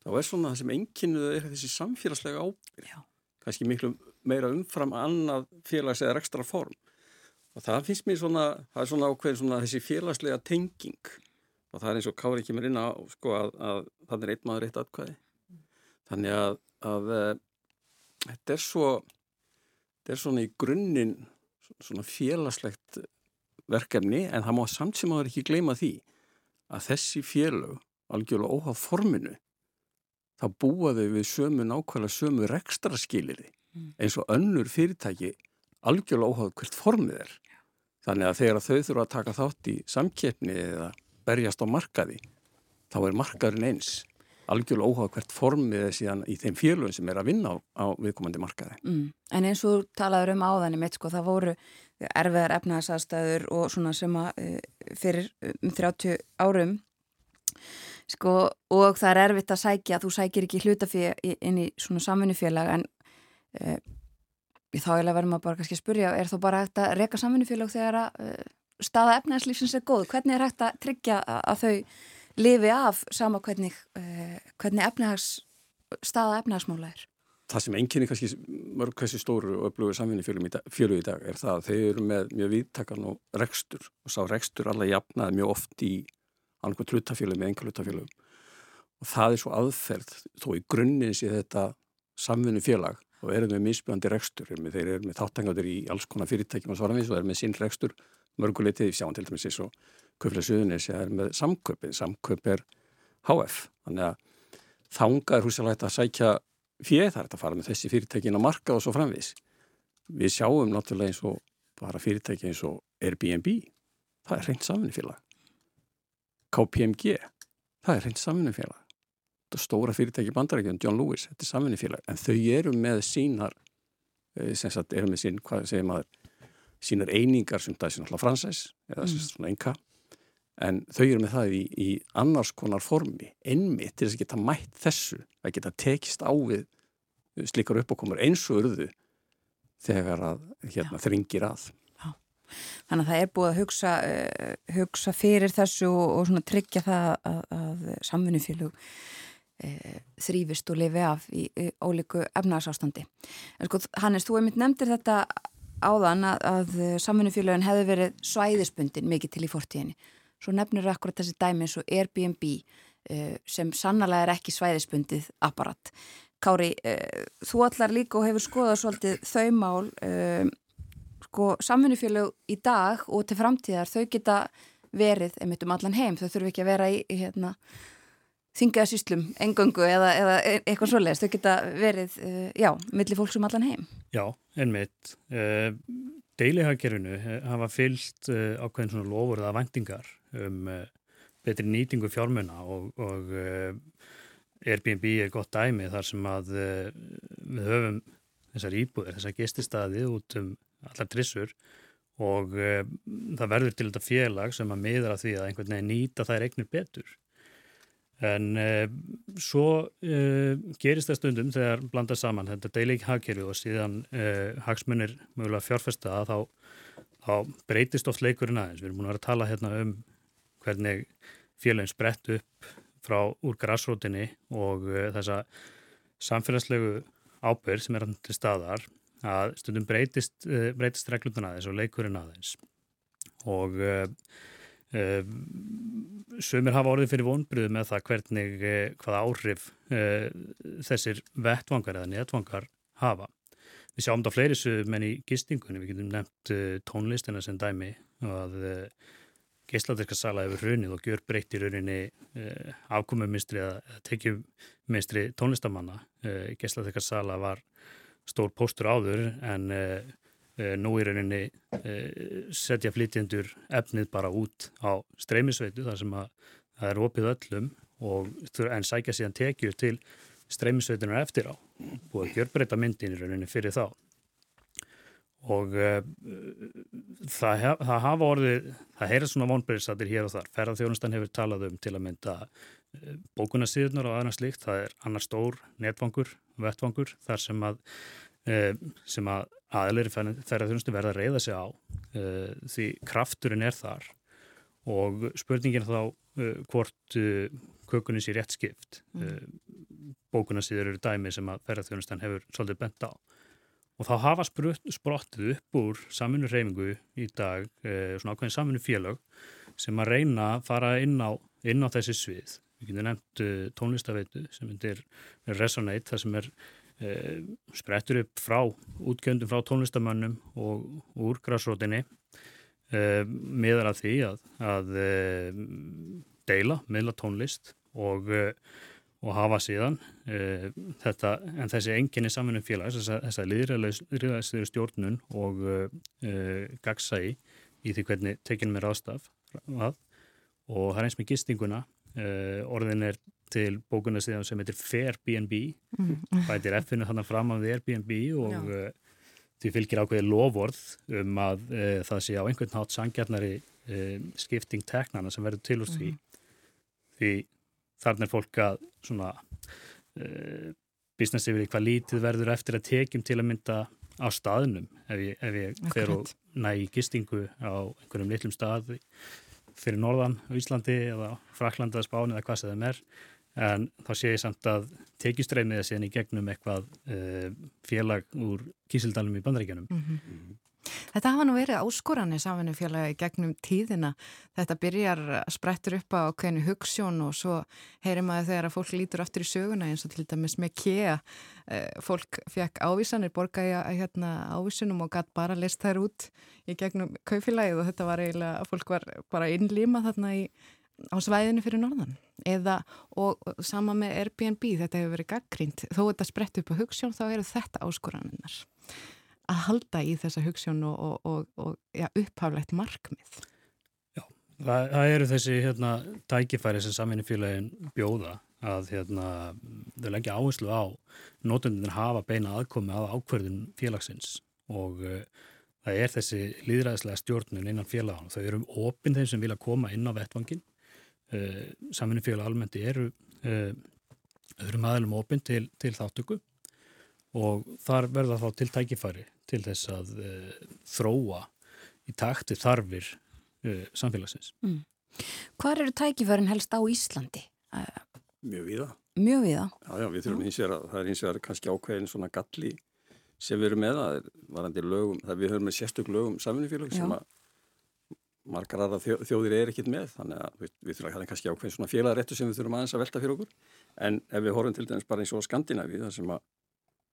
þá er svona það sem enginuð er þessi samfélagslega ábyrg. Já kannski miklu meira umfram annað félags eða ekstra form og það finnst mér svona, það er svona ákveðin svona þessi félagslega tenging og það er eins og Kári mér inn á sko að, að það er eitt maður eitt atkvæði þannig að, að e, þetta er svo þetta er svona í grunninn svona félagslegt verkefni en það má samt sem áður ekki gleyma því að þessi félag algjörlega óháð forminu þá búa þau við sömu nákvæmlega sömu rekstra skilirði mm. eins og önnur fyrirtæki algjörlega óháð hvert formið er. Þannig að þegar þau þurfa að taka þátt í samkeppni eða berjast á markaði, þá er markaðurinn eins. Algjörlega óháð hvert formið síðan í þeim félugum sem er að vinna á, á viðkomandi markaði. Mm. En eins og talaður um áðanum, sko, það voru erfiðar efnaðsastæður og svona sem að eh, fyrir um 30 árum sko, og það er erfitt að sækja þú sækir ekki hlutafið inn í svona samvinnufélag en uh, þá verður maður bara kannski að spurja er þá bara hægt að reyka samvinnufélag þegar að uh, staða efnæðslífsins er góð? Hvernig er hægt að tryggja að þau lifi af sama hvernig, uh, hvernig efnæðs, staða efnæðsmála er? Það sem enginni kannski mörg hversi stóru og öflugur samvinnufélug í dag er það að þau eru með mjög viðtakan og rekstur og sá rekstur alla jafnaði mjög oft í annarkvæmt hlutafélögum eða enga hlutafélögum og það er svo aðferð þó í grunninn sé þetta samfunnu félag og erum við misbjörandi rekstur þeir eru með þáttangadur í alls konar fyrirtækjum og svaranvís og eru með sín rekstur. Mörguleitið, við sjáum til dæmis eins og Köfla Suðunis er með samköpið samköp er HF þannig að þanga er húsilega að sækja fjöð, það að fara með þessi fyrirtækin á marka og svo framvis við sjáum náttúrulega eins og bara fyrirtæki eins og Airbnb það er reynd samfunni félag KPMG, það er hreint samvinnufélag. Þetta er stóra fyrirtæki bandarækjum, John Lewis, þetta er samvinnufélag, en þau eru með sínar, eh, sem sagt, eru með sín, hvað segir maður, sínar einingar sem það er svona fransæs, eða mm. svona enka, en þau eru með það í, í annars konar formi, einmitt til þess að geta mætt þessu, að geta tekist á við slikar uppákomur eins og urðu þegar að hérna, þringir að. Þannig að það er búið að hugsa, uh, hugsa fyrir þessu og, og svona tryggja það að, að samfunnufélug eh, þrýfist og lifi af í, ólíku efnarsástandi. Sko, Hannes, þú hefði nefndir þetta áðan að, að samfunnufélugin hefði verið svæðisbundin mikið til í fortíðinni. Svo nefnir akkurat þessi dæmi eins og Airbnb uh, sem sannlega er ekki svæðisbundið apparat. Kári, þú allar líka og hefur skoðað svolítið þau mál sko samfunnufélög í dag og til framtíðar þau geta verið einmitt um allan heim, þau þurfu ekki að vera í hérna, þingaða síslum engöngu eða, eða e, eitthvað svoleiðist þau geta verið, uh, já, millir fólks um allan heim. Já, einmitt eh, Deilihagkerfinu hafa fyllt ákveðin svona lofur eða vendingar um betri nýtingu fjármuna og, og Airbnb er gott dæmi þar sem að við höfum þessar íbúðir, þessar gestistadi út um allar trissur og e, það verður til þetta félag sem að miðra því að einhvern veginn nýta þær eignir betur. En uh, svo uh, gerist það stundum þegar blandast saman þetta deilig hagkerfi og síðan uh, hagsmunir mögulega fjárfesta þá, þá breytist oft leikurinn aðeins. Við erum búin að vera að tala hérna um hvernig félagin sprett upp frá úr grassrótinni og þessa samfélagslegu ábyrg sem er til staðar að stundum breytist, breytist reglutun aðeins og leikurinn aðeins og Uh, sumir hafa orðið fyrir vonbryðu með það hvernig uh, hvaða áhrif uh, þessir vettvangar eða netvangar hafa. Við sjáum þetta fleiri sumum en í gistingunni, við getum nefnt tónlistina sem dæmi að geisladirkarsala hefur runið og gjör breytt í rauninni afkomuminstri eða tekjuminstri tónlistamanna. Geisladirkarsala var stór póstur áður en Eh, nú í rauninni eh, setja flytjendur efnið bara út á streymisveitu þar sem að það er opið öllum og, en sækja síðan tekjur til streymisveitunar eftir á. Og gjörbreyta myndin í rauninni fyrir þá. Og uh, það, hef, það hafa orðið það heyra svona vonbyrðisatir hér og þar. Ferðarþjónustan hefur talað um til að mynda uh, bókunarsýðunar og aðeins líkt það er annar stór netvangur vettvangur þar sem að sem að aðlir ferðarþjónustu verða að reyða sig á. Uh, því krafturinn er þar og spurningin þá uh, hvort kökunni sé rétt skipt. Mm. bókunarsýður eru dæmi sem að ferðarþjónustan hefur svolítið bent á. Og þá hafa sprottið upp úr saminu reyfingu í dag svona ákveðin saminu félag sem að reyna að fara inn á, inn á þessi svið. Við getum nefnt tónlistaveitu sem er Resonate það sem er sprettur upp frá útgjöndum frá tónlistamönnum og úr græsrótinni e, miðar að því að, að e, deila, miðla tónlist og, og hafa síðan þetta, en þessi enginni samanum félags, þess að liðræðslega stjórnun og gagsæi í því hvernig tekjum er ástaf að, og það er eins með gistinguna orðin er til bókuna síðan sem heitir Fairbnb. Mm. bætir F-inu þannig fram af Airbnb og uh, því fylgir ákveði lofvorð um að uh, það sé á einhvern nátt sangjarnari uh, skipting teknana sem verður til úr því. Mm. því þarna er fólk að svona business yfir hvað lítið verður eftir að tekjum til að mynda á staðnum ef ég, ef ég fer og næ í gistingu á einhverjum litlum stað fyrir Norðan á Íslandi eða Fraklanda, Spáni eða hvað sem það er en þá sé ég samt að tekjustreymið er síðan í gegnum eitthvað uh, félag úr kísildalum í bandaríkjanum. Mm -hmm. Þetta hafa nú verið áskoranir samfinnufélagi gegnum tíðina. Þetta byrjar að sprettur upp á hvernig hugssjón og svo heyrir maður þegar að fólk lítur aftur í söguna eins og til dæmis með kea. Eh, fólk fekk ávísanir, borgaði að hérna, ávísunum og gætt bara list þær út í gegnum kaufélagið og þetta var eiginlega að fólk var bara innlýma þarna í á svæðinu fyrir norðan eða og sama með Airbnb þetta hefur verið gaggrínt þó þetta sprett upp á hugssjón þá eru þetta áskoraninnar að halda í þessa hugssjón og, og, og ja, upphaflegt markmið? Já, það, það eru þessi hérna, tækifæri sem saminni félagin bjóða að hérna, þau leggja áherslu á. Nótundin hafa beina aðkomi að ákverðin félagsins og uh, það er þessi líðræðislega stjórnun innan félagann þau eru opinn þeim sem vilja koma inn á vettvangin Uh, Samvinnufélag almennt eru uh, öðrum aðlum opinn til, til þáttöku og þar verða þá til tækifæri til þess að uh, þróa í takti þarfir samfélagsins. Mm. Hvað eru tækifærin helst á Íslandi? Mjög viða. Mjög viða? Já, já, við þurfum hins vegar að það er hins vegar kannski ákveðin svona galli sem við erum með að varandi lögum, það við höfum með sérstök lögum samvinnufélag sem að margar aðra þjóðir er ekkit með þannig að við, við þurfum að hafa kannski ákveðin svona félagrættu sem við þurfum aðeins að velta fyrir okkur en ef við horfum til dæmis bara eins og Skandinavi þar sem að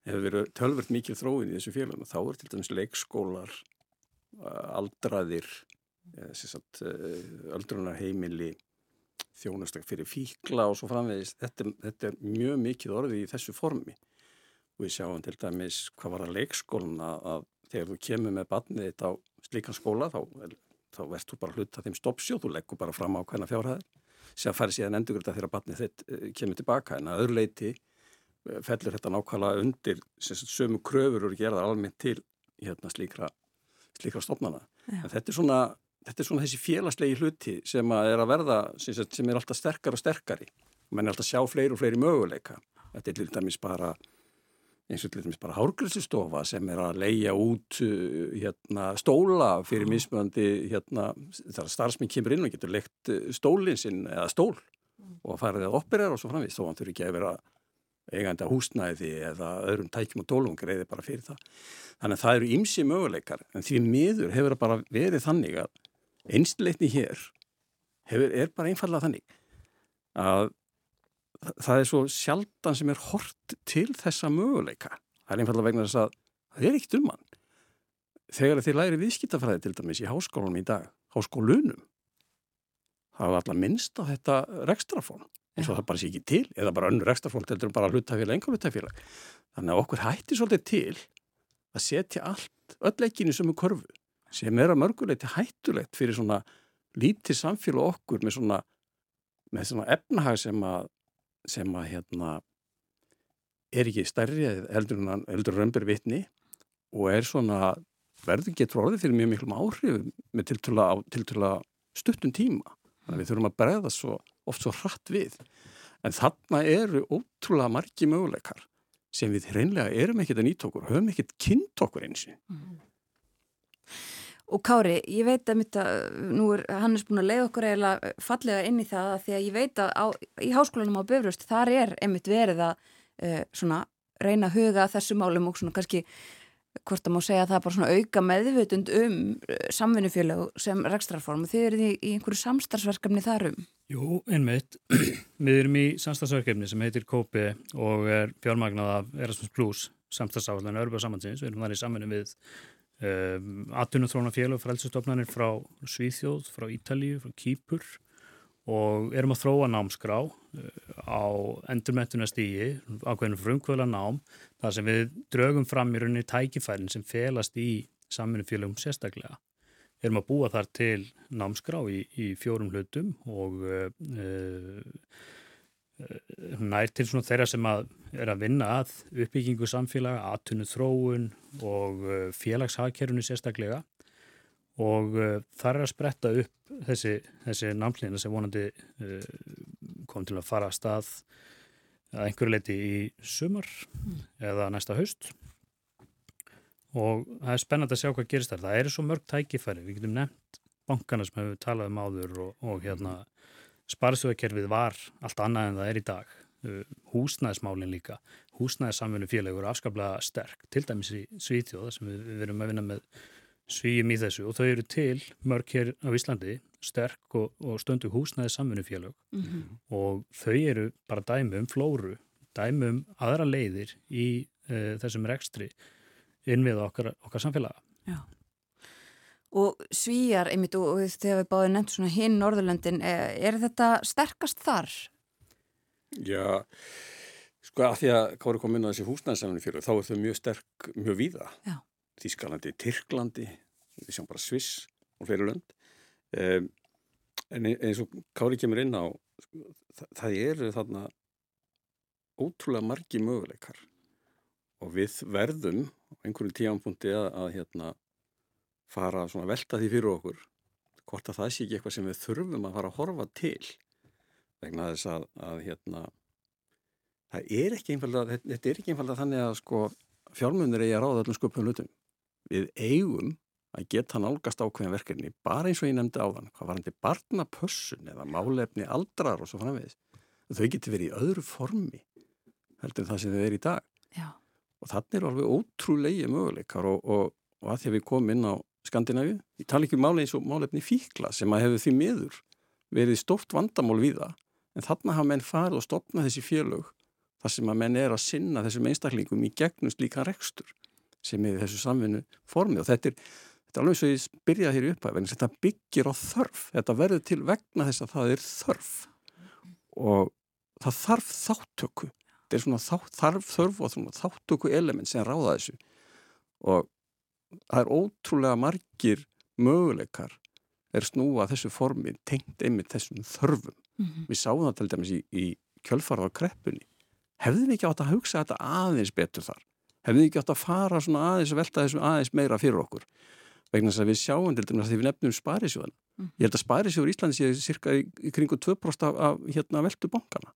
hefur verið tölvert mikil þróin í þessu félagum þá er til dæmis leikskólar aldraðir öldrunarheimili þjónustak fyrir fíkla og svo framvegis. Þetta, þetta er mjög mikið orði í þessu formi. Og við sjáum til dæmis hvað var að leikskóluna að þegar þú kemur með barnið þetta á slíkan skóla þá þá verðst þú bara hluta þeim stoppsjóð, þú leggur bara fram á hverna fjárhæðar sem fari síðan endurgrita þegar barnið þitt kemur tilbaka en að öðru leiti fellur þetta nákvæmlega undir sömu kröfur eru gerðar almennt til hérna, slíkra, slíkra stopnana. En þetta er, svona, þetta er svona þessi félagslegi hluti sem að er að verða, sem er alltaf sterkar og sterkari. menn er alltaf að sjá fleiri og fleiri möguleika þetta er til dæmis bara eins og til dæmis bara hárgræslistofa sem er að leia út uh, hérna, stóla fyrir mismöndi hérna, þar starfsminn kemur inn og getur leikt uh, stólinn sinn eða stól og farið að operera og svo framvist þó hann þurfi ekki að vera eigandi að húsnæði eða öðrum tækjum og tólum greiði bara fyrir það. Þannig að það eru ymsi möguleikar en því miður hefur það bara verið þannig að einsleitni hér hefur, er bara einfallega þannig að það er svo sjaldan sem er hort til þessa möguleika. Það er einfallega vegna þess að það er ekkit um hann. Þegar þið læri viðskiptafræði til dæmis í háskólanum í dag, háskólunum, það var alltaf minnst á þetta rekstrafón eins og það bara sé ekki til eða bara önnur rekstrafón til bara hlutafélag, enga hlutafélag. Þannig að okkur hættir svolítið til að setja allt, öll ekkinu sem er korfu sem er að mörguleiti hættulegt fyrir svona lítið samfélag okkur með svona, með svona efnahag sem að sem að hérna er ekki stærri eldur en römbur vitni og er svona verður getur orðið fyrir mjög miklum áhrifum með tiltala stuttum tíma þannig að við þurfum að bregða svo oft svo hratt við en þarna eru ótrúlega margi möguleikar sem við hreinlega erum ekkert að nýta okkur höfum ekkert kynnt okkur eins og mm. Og Kári, ég veit að að nú er Hannes búin að leiða okkur eiginlega fallega inn í það að því að ég veit að á, í háskólanum á Böfröst þar er einmitt verið að uh, svona, reyna að huga þessu málum og svona kannski hvort að má segja að það er bara svona auka meðvutund um uh, samvinnufjölu sem rekstrarform og þið eru í, í einhverju samstarfsverkefni þar um. Jú, einmitt. (clears throat) Við erum í samstarfsverkefni sem heitir Kópi og er fjármagnað af Erasmus Plus samstarfsáðan Örba Samansyns. Við erum þar í samvinni við Um, ehm, Atunumþrónafélag og frælsustofnanir frá Svíþjóð, frá Ítalíu, frá Kýpur og erum að þróa námskrá uh, á endurmettunastígi, ákveðinu frumkvöla nám, þar sem við draugum fram í rauninni tækifærin sem felast í samfunnufélagum sérstaklega. Við erum að búa þar til námskrá í, í fjórum hlutum og uh, uh, Eh, nær til svona þeirra sem að er að vinna að uppbyggingu samfélaga, aðtunni þróun og eh, félagshagkerfunu sérstaklega og uh, þar er að spretta upp þessi, þessi námslýna sem vonandi uh, kom til að fara að stað að einhverju leiti í sumar mm. eða næsta haust og það er spennand að sjá hvað gerist þar. Það eru svo mörg tækifæri, við getum nefnt bankana sem hefur talað um áður og, og hérna Sparsjóðakerfið var allt annað en það er í dag. Uh, húsnæðismálinn líka. Húsnæðissamfunni félagur afskaplega sterk, til dæmis í Svítjóða sem við, við verum að vinna með svíjum í þessu og þau eru til mörg hér á Íslandi sterk og, og stöndu húsnæðissamfunni félag mm -hmm. og þau eru bara dæmum flóru, dæmum aðra leiðir í uh, þessum rekstri innvið okkar, okkar samfélaga. Já og svíjar einmitt og þegar við báðum nefnt svona hinn Norðurlöndin, er, er þetta sterkast þar? Já, sko að því að hvað er komin að þessi húsnæðisafnum fyrir þá er þau mjög sterk, mjög víða Já. Þískalandi, Tyrklandi við sjáum bara Sviss og fleiri lönd. Um, en eins og Kári kemur inn á það, það eru þarna ótrúlega margi möguleikar. Og við verðum á einhverju tíanfundi að, að hérna fara að velta því fyrir okkur hvort að það sé ekki eitthvað sem við þurfum að fara að horfa til vegna þess að, að hérna, það er ekki einfalda þetta er ekki einfalda þannig að sko, fjármunir eigi að ráða öllum skupum hlutum við eigum að geta nálgast ákveðin verkefni bara eins og ég nefndi á þann hvað var hann til barnapössun eða málefni aldrar og svo framvegis þau getur verið í öðru formi heldur en það sem þau er í dag Já. og þannig er alveg ótrúlega möguleikar og, og, og að því að við komum inn á Skandinavíu. Ég tala ekki um máli eins og málefni fíkla sem að hefur því miður verið stort vandamál við það. En þarna hafa menn farið og stopnað þessi félög þar sem að menn er að sinna þessum einstaklingum í gegnust líka rekstur sem er þessu samvinnu formið og þetta er, þetta er alveg svo ég byrjaði hér upp að vegna þetta byggir á þörf. Þetta verður til vegna þess að það er þörf og það þarf þáttöku. Þetta er svona þá, þarf þörf og þáttöku element sem ráða þessu og það er ótrúlega margir möguleikar er snúa þessu formi tengt einmitt þessum þörfum. Mm -hmm. Við sáum það til dæmis í, í kjölfarað á kreppunni. Hefðum við ekki átt að hugsa þetta aðeins betur þar? Hefðum við ekki átt að fara svona aðeins og velta þessu aðeins meira fyrir okkur? Vegna þess að við sjáum til dæmis að því við nefnum sparisjóðan. Mm. Ég held að sparisjóður í Íslandi séu cirka í, kringu 2% af, af hérna veltu bankana.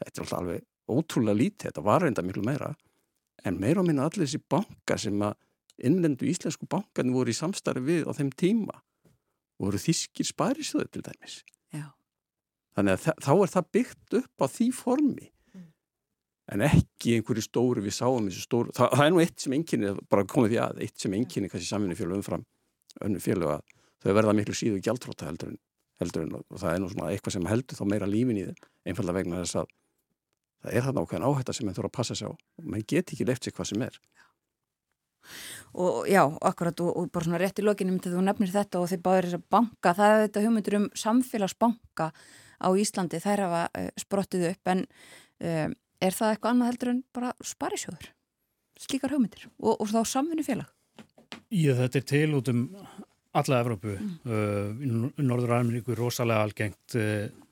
þetta er alltaf alveg ótrúlega lítið, þetta var reynda miklu meira en meira á minna allir þessi banka sem að innlendu íslensku bankarnir voru í samstarfi við á þeim tíma voru þýskir sparisjóður til dæmis Já. þannig að þá er það byggt upp á því formi en ekki einhverju stóru við sáum þessu stóru, það, það er nú eitt sem enginni bara komið því að, eitt sem enginni kannski samvinni fjölu umfram önnu fjölu að þau verða miklu síðu gjaldróta heldur en, heldur en og það er nú svona eitthvað sem heldur þá meira lífin í þeim, einfalda vegna þess að það er þarna ákveðin áhætta sem þeim þurfa að passa sig á. Og mann get ekki left sig hvað sem er. Og já, akkurat og, og bara svona rétt í lokinum til þú nefnir þetta og þið báðir þess að banka, það er þetta hugmyndur um samfélagsbanka á Íslandi þær hafa uh, sprottið upp en uh, er það eitthvað annað heldur en bara sparisjóður, slíkar hugmyndir og, og þá samfunni félag Já, þetta er til út um alla Evrópu mm. uh, í Norður-Ameríku rosalega algengt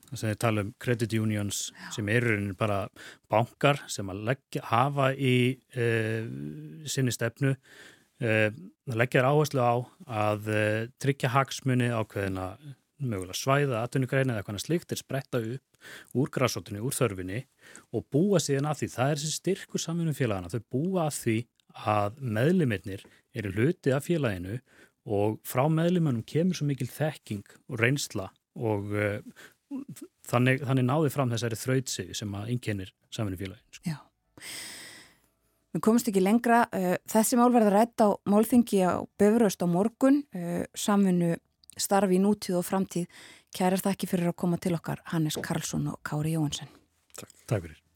þess að við tala um credit unions Já. sem eru bara bankar sem að leggja, hafa í uh, sinni stefnu uh, leggja áherslu á að uh, tryggja hagsmunni ákveðina mögulega svæða, atvinnugreina eða eitthvað slíkt er spretta upp úr græsóttunni, úr þörfinni og búa síðan að því, það er þessi styrkur samfunum félagana, þau búa að því að meðlimirnir eru hluti af félaginu og frá meðlimunum kemur svo mikil þekking og reynsla og uh, þannig, þannig náði fram þessari þrautsig sem að inkennir samfunnufélagin. Sko. Já. Við komumst ekki lengra. Uh, þessi mál verður rætt á málþingi á Böfuröst á morgun, uh, samfunnu starfi í nútíð og framtíð. Kærar þakki fyrir að koma til okkar Hannes Karlsson og Kári Jónsson. Takk. Takk fyrir.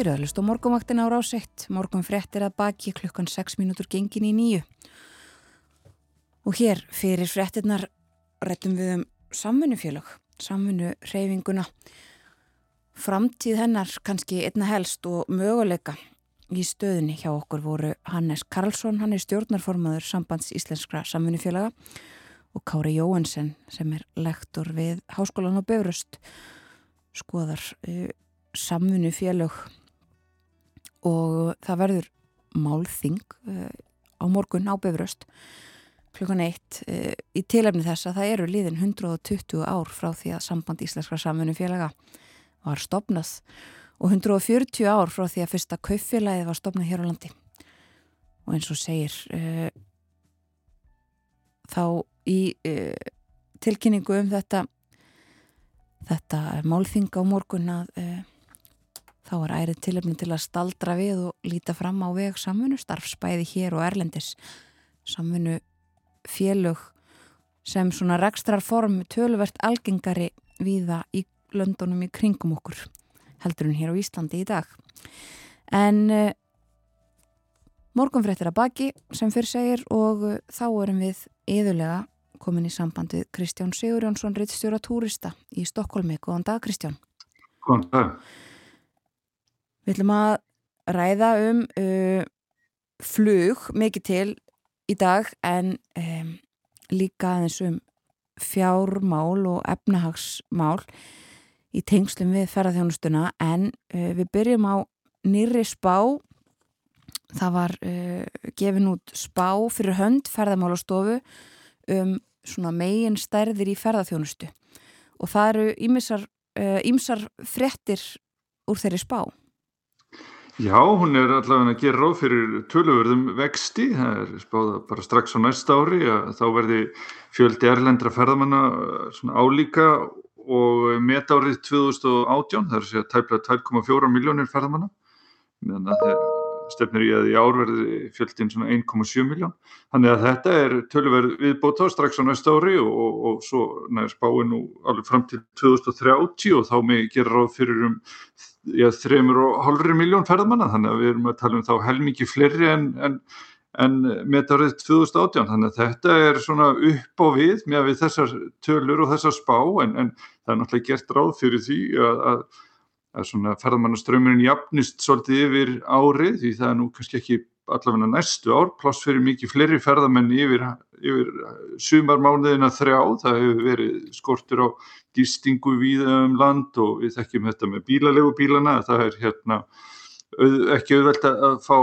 Þið eru að hlusta ára á sett. Morgum frettir að baki klukkan 6 mínútur gengin í nýju. Og hér fyrir frettirnar réttum við um samfunnufélag, samfunnu reyfinguna. Framtíð hennar kannski einna helst og möguleika í stöðunni hjá okkur voru Hannes Karlsson, hann er stjórnarformaður sambands íslenskra samfunnufélaga og Kári Jóhansen sem er lektor við Háskólan og Böfröst skoðar uh, samfunnufélag og það verður málþing uh, á morgun á Befröst klukkan eitt uh, í tilefni þess að það eru liðin 120 ár frá því að samband Íslenskra samfunni félaga var stopnað og 140 ár frá því að fyrsta kauffélagið var stopnað hér á landi. Og eins og segir uh, þá í tilkynningu um þetta þetta málþing á morgun að Þá er ærið tilöfni til að staldra við og líta fram á veg samfunnu starfsbæði hér og Erlendis. Samfunnu félög sem svona rekstrar form töluvert algengari viða í löndunum í kringum okkur heldur hún hér á Íslandi í dag. En uh, morgunfréttir að baki sem fyrir segir og uh, þá erum við yðurlega komin í sambandið Kristján Sigurjónsson, reittstjóra túrista í Stokkólmi. Góðan dag Kristján. Góðan dag. Við ætlum að ræða um uh, flug mikið til í dag en um, líka aðeins um fjármál og efnahagsmál í tengslum við ferðarþjónustuna en uh, við byrjum á nýri spá. Það var uh, gefin út spá fyrir hönd ferðarmálastofu um svona megin stærðir í ferðarþjónustu og það eru ímsar, ímsar frettir úr þeirri spá. Já, hún er allavega að gera ráð fyrir töluverðum vexti, það er spáða bara strax á næsta ári að þá verði fjöldi erlendra ferðamanna álíka og metárið 2018, það er að segja tæplega 2,4 miljónir ferðamanna, meðan að það stefnir í að í ár verði fjöldin svona 1,7 miljón. Þannig að þetta er tölverð viðbóta strax á næsta ári og, og, og svo næður spáin nú alveg fram til 2030 og þá með gera ráð fyrir um ja, 3,5 miljón ferðamanna þannig að við erum að tala um þá helmingi fleiri en, en, en metarið 2018 þannig að þetta er svona upp á við með við þessar tölur og þessar spá en, en það er náttúrulega gert ráð fyrir því að, að að svona ferðamannaströymurinn jafnist svolítið yfir árið því það er nú kannski ekki allavega næstu ár, pláss fyrir mikið fleiri ferðamenn yfir, yfir sumarmánuðina þrjá, það hefur verið skortur á gistingu við um land og við þekkjum þetta með bílalegu bílana, það er hérna ekki auðvelt að fá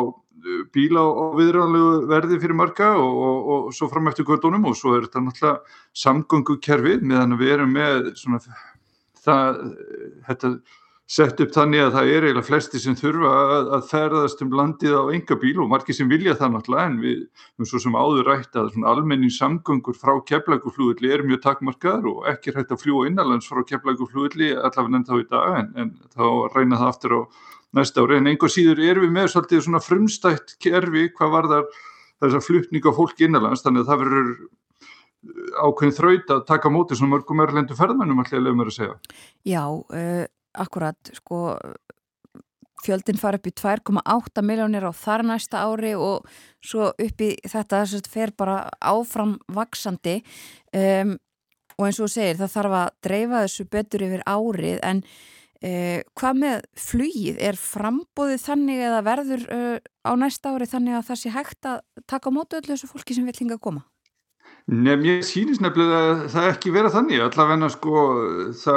bíla á viðránlegu verði fyrir marga og, og, og svo fram eftir kvöldunum og svo er þetta náttúrulega samgöngukerfið meðan við erum með svona það, þetta sett upp þannig að það er eiginlega flesti sem þurfa að, að ferðast um landið á enga bíl og margir sem vilja það náttúrulega en við erum svo sem áður rætt að almenning samgöngur frá keflaguflúðli er mjög takmarkaður og ekki rætt að fljúa innanlands frá keflaguflúðli allavega enn þá í dag en, en þá reyna það aftur á næsta ári en einhver síður er við með svolítið svona frumstætt kerfi hvað var þar þess að flutninga fólk innanlands þannig að það verður ákveðin þraut að taka móti svona mörgum erlendu ferðmennum allir að lefa mér að segja. Já, uh, akkurat, sko fjöldin fara upp í 2,8 miljónir á þar næsta ári og svo upp í þetta þess að fer bara áfram vaksandi um, og eins og segir það þarf að dreifa þessu betur yfir árið en uh, hvað með flugið er frambóðið þannig eða verður uh, á næsta ári þannig að það sé hægt að taka á mótu öllu þessu fólki sem vil hinga að koma? Nefn, ég sýnist nefnilega að það ekki vera þannig, allavegna sko þá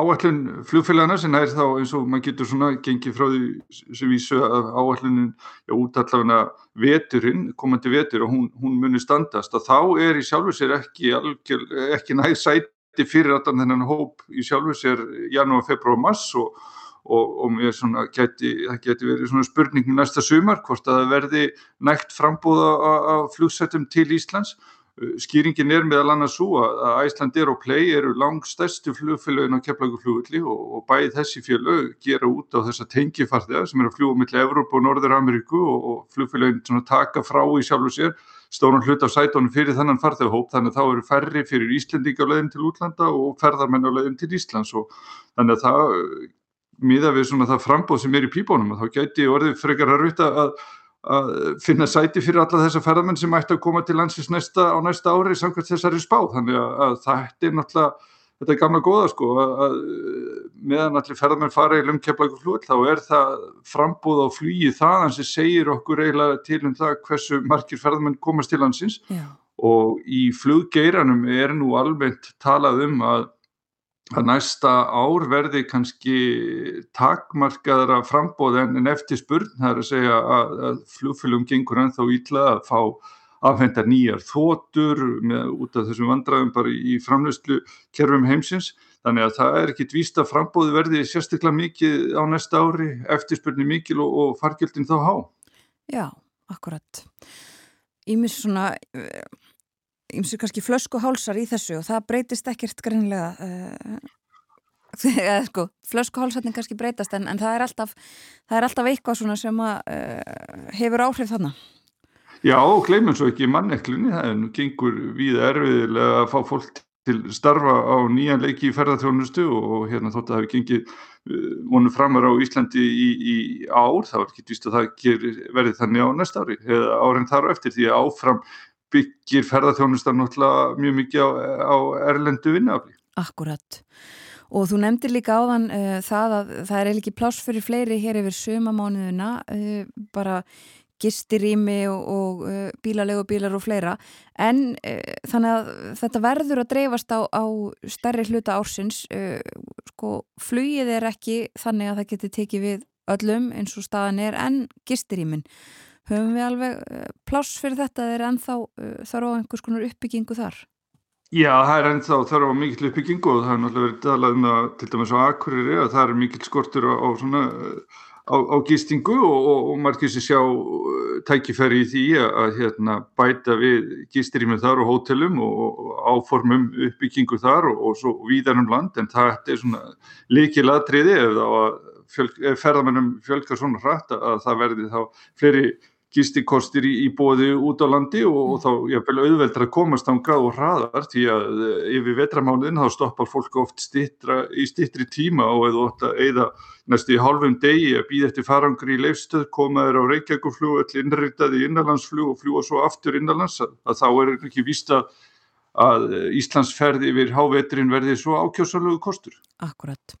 áallun flugfélagana sem er þá eins og maður getur svona gengið frá því sem vísu að áallunin já, út allavegna veturinn, komandi vetur og hún, hún muni standast. Og þá er í sjálfu sér ekki, algjör, ekki næð sæti fyrir allan þennan hóp í sjálfu sér janúar, februar og mass og og, mér svona geti, það geti verið svona spurning næsta sumar hvort að það verði nægt frambúða á flugsettum til Íslands Skýringin er meðal annars svo að Æslandir og Play eru langt stærstu flugfélagin á keflaguflugulli og, og bæði þessi félög gera út á þessa tengifartiða sem er að fljúa millir Evrópa og Norður-Ameríku og, og flugfélagin taka frá í sjálfu sér stóran hlut af sætónu fyrir þennan farþegahóp. Þannig að þá eru færri fyrir Íslendinga á leiðin til útlanda og ferðarmenn á leiðin til Íslands. Og þannig að það miða við svona það frambóð sem er í píbónum og þá gæti orðið frekar að ruta að að finna sæti fyrir alla þessa ferðamenn sem ætti að koma til landsins næsta, á næsta ári samkvæmt þessari spá þannig að, að það er náttúrulega þetta er gamla góða sko að, að meðan allir ferðamenn fara í lumkeflagu flúð þá er það frambúð á flýi þaðan sem segir okkur eiginlega til um það hversu margir ferðamenn komast til landsins Já. og í fluggeiranum er nú almennt talað um að að næsta ár verði kannski takmarkaðara frambóð en eftir spurn, það er að segja að, að flugfélum gengur ennþá ítla að fá afhenda nýjar þótur með, út af þessum vandraðum bara í framlöslu kerfum heimsins, þannig að það er ekkit víst að frambóði verði sérstaklega mikið á næsta ári, eftirspurni mikil og, og fargjöldin þá há. Já, akkurat. Ímis svona ymsir kannski flöskuhálsar í þessu og það breytist ekkert greinlega uh, (laughs) sko, flöskuhálsarnir kannski breytast en, en það, er alltaf, það er alltaf eitthvað sem að, uh, hefur áhrif þannig Já, gleymum svo ekki manneklunni, það er nú gengur við erfiðilega að fá fólk til starfa á nýjan leiki í ferðarþjónustu og hérna þótt að það hefur gengið uh, vonu framar á Íslandi í, í ár, það var ekki vist að það verði þannig á næsta ári eða árin þar eftir því að áfram byggir ferðarþjónustar náttúrulega mjög mikið á, á erlendu vinnuafli. Akkurat. Og þú nefndir líka áðan uh, það að það er ekki pláss fyrir fleiri hér yfir sömamánuðuna, uh, bara gistirými og, og uh, bílalegu bílar og fleira, en þannig að þetta verður að dreifast á, á stærri hluta ársins, sko flugið er ekki þannig að það getur tekið við öllum eins og staðan er en gistirýmin höfum við alveg eh, pláss fyrir þetta eða er ennþá uh, þarf á einhvers konar uppbyggingu þar? Já, það er ennþá þarf á mikill uppbyggingu og það er náttúrulega verið talað um að til dæmis á Akureyri að það er mikill skortur á, á svona á, á gistingu og, og, og margir sem sjá tækifæri í því að, að hérna, bæta við gistirýmið þar og hótelum og, og áformum uppbyggingu þar og svo víðanum land en það er svona likil aðtriði ef, ef ferðamennum fjölkar svona hratt að það verði þá fleiri gistikostir í, í bóði út á landi og, og þá jáfnvel auðveldra að komast ángað og hraðar því að eh, yfir vetramánuðin þá stoppar fólk oft stittra, í stittri tíma og eða ótt að eigða næstu í halvum degi að býða eftir farangri í leifstöð, komaður á Reykjavíkflug, allir innritaði í innanlandsflug og fljúa svo aftur innanlands að, þá er ekki víst að, að Íslandsferði yfir hávetrin verði svo ákjósalögu kostur. Akkurat.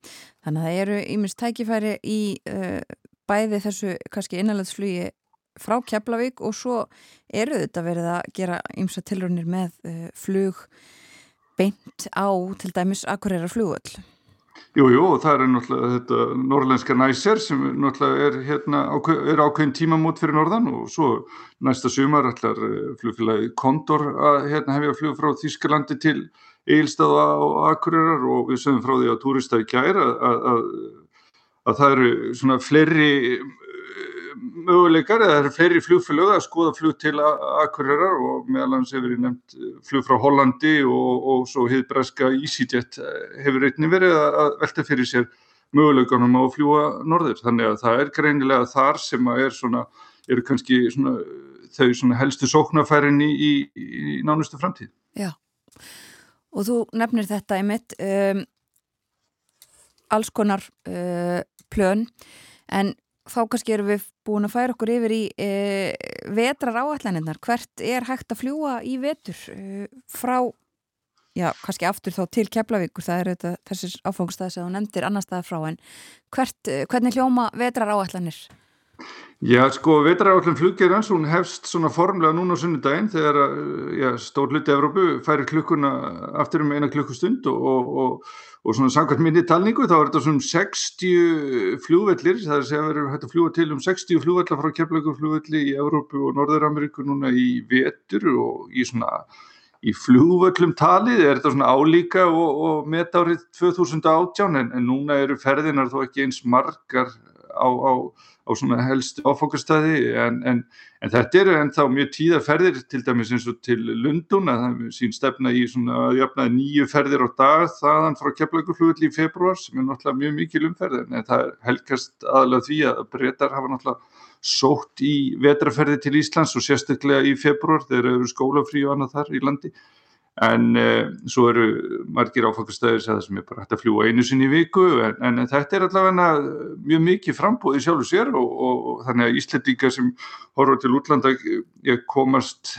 Þannig að það eru ímest tækifæri í uh, bæði þessu kannski innanlandsflugi frá Keflavík og svo eru þetta verið að gera ymsa tilrunir með uh, flug beint á til dæmis Akureyra flugöll. Jú, jú, það er náttúrulega þetta norrlenska næser sem náttúrulega er, hérna, er ákveðin tímamót fyrir norðan og svo næsta sumar allar eh, flugfélagi Kondor að hérna, hefja flug frá Þískalandi til Eilstaða og Akureyrar og við sögum frá því að túristæði kæra að, að, að það eru svona fleiri möguleikar eða það eru fleiri flugfélög að skoða flug til Akureyrar og meðal hans hefur ég nefnt eh, flug frá Hollandi og, og svo hiðbreska EasyJet eh, hefur einnig verið að velta fyrir sér möguleikanum á að fljúa norður. Þannig að það er greinilega þar sem að er svona, eru kannski svona, þau svona helstu sóknarfærin í, í, í nánustu framtíð. Já, og þú nefnir þetta í mitt um, alls konar uh, plön. En þá kannski erum við búin að færa okkur yfir í e, vetrar áallanirnar. Hvert er hægt að fljúa í vetur e, frá, já, kannski aftur þá til Keflavíkur, það er þetta, þessir áfangstæði sem þú nefndir annar staðar frá, en hvert, e, hvernig hljóma vetrar áallanir? Já, sko, vetraráallin fluggerans, hún hefst svona formlega núna á sunnudaginn þegar já, stór hluti Evrópu færi klukkuna aftur um eina klukkustund og, og, og, og svona samkvæmt minni talningu þá er þetta svona 60 flugvellir, það er að segja að verður hægt að fljúa til um 60 flugvellar frá keflaguflugvelli í Evrópu og Norður-Ameríku núna í vetur og í svona í flugvöllum talið er þetta svona álíka og metárið 2018 en, en núna eru ferðinar þó ekki eins margar á, á á svona helst áfokastæði en, en, en þetta eru ennþá mjög tíða ferðir til dæmis eins og til Lundun að það sín stefna í svona jöfnaði nýju ferðir á dag þaðan frá Keflaguflugulli í februar sem er náttúrulega mjög mikil umferð en það helgast aðalega því að breytar hafa náttúrulega sótt í vetraferði til Íslands og sérstaklega í februar þegar eru skólafrí og annað þar í landi en uh, svo eru margir áfangastæðir sem er bara hægt að fljúa einu sinni í viku en, en þetta er allavega mjög mikið frambóði sjálfur sér og, og, og þannig að Íslandíka sem horfður til útlanda ég komast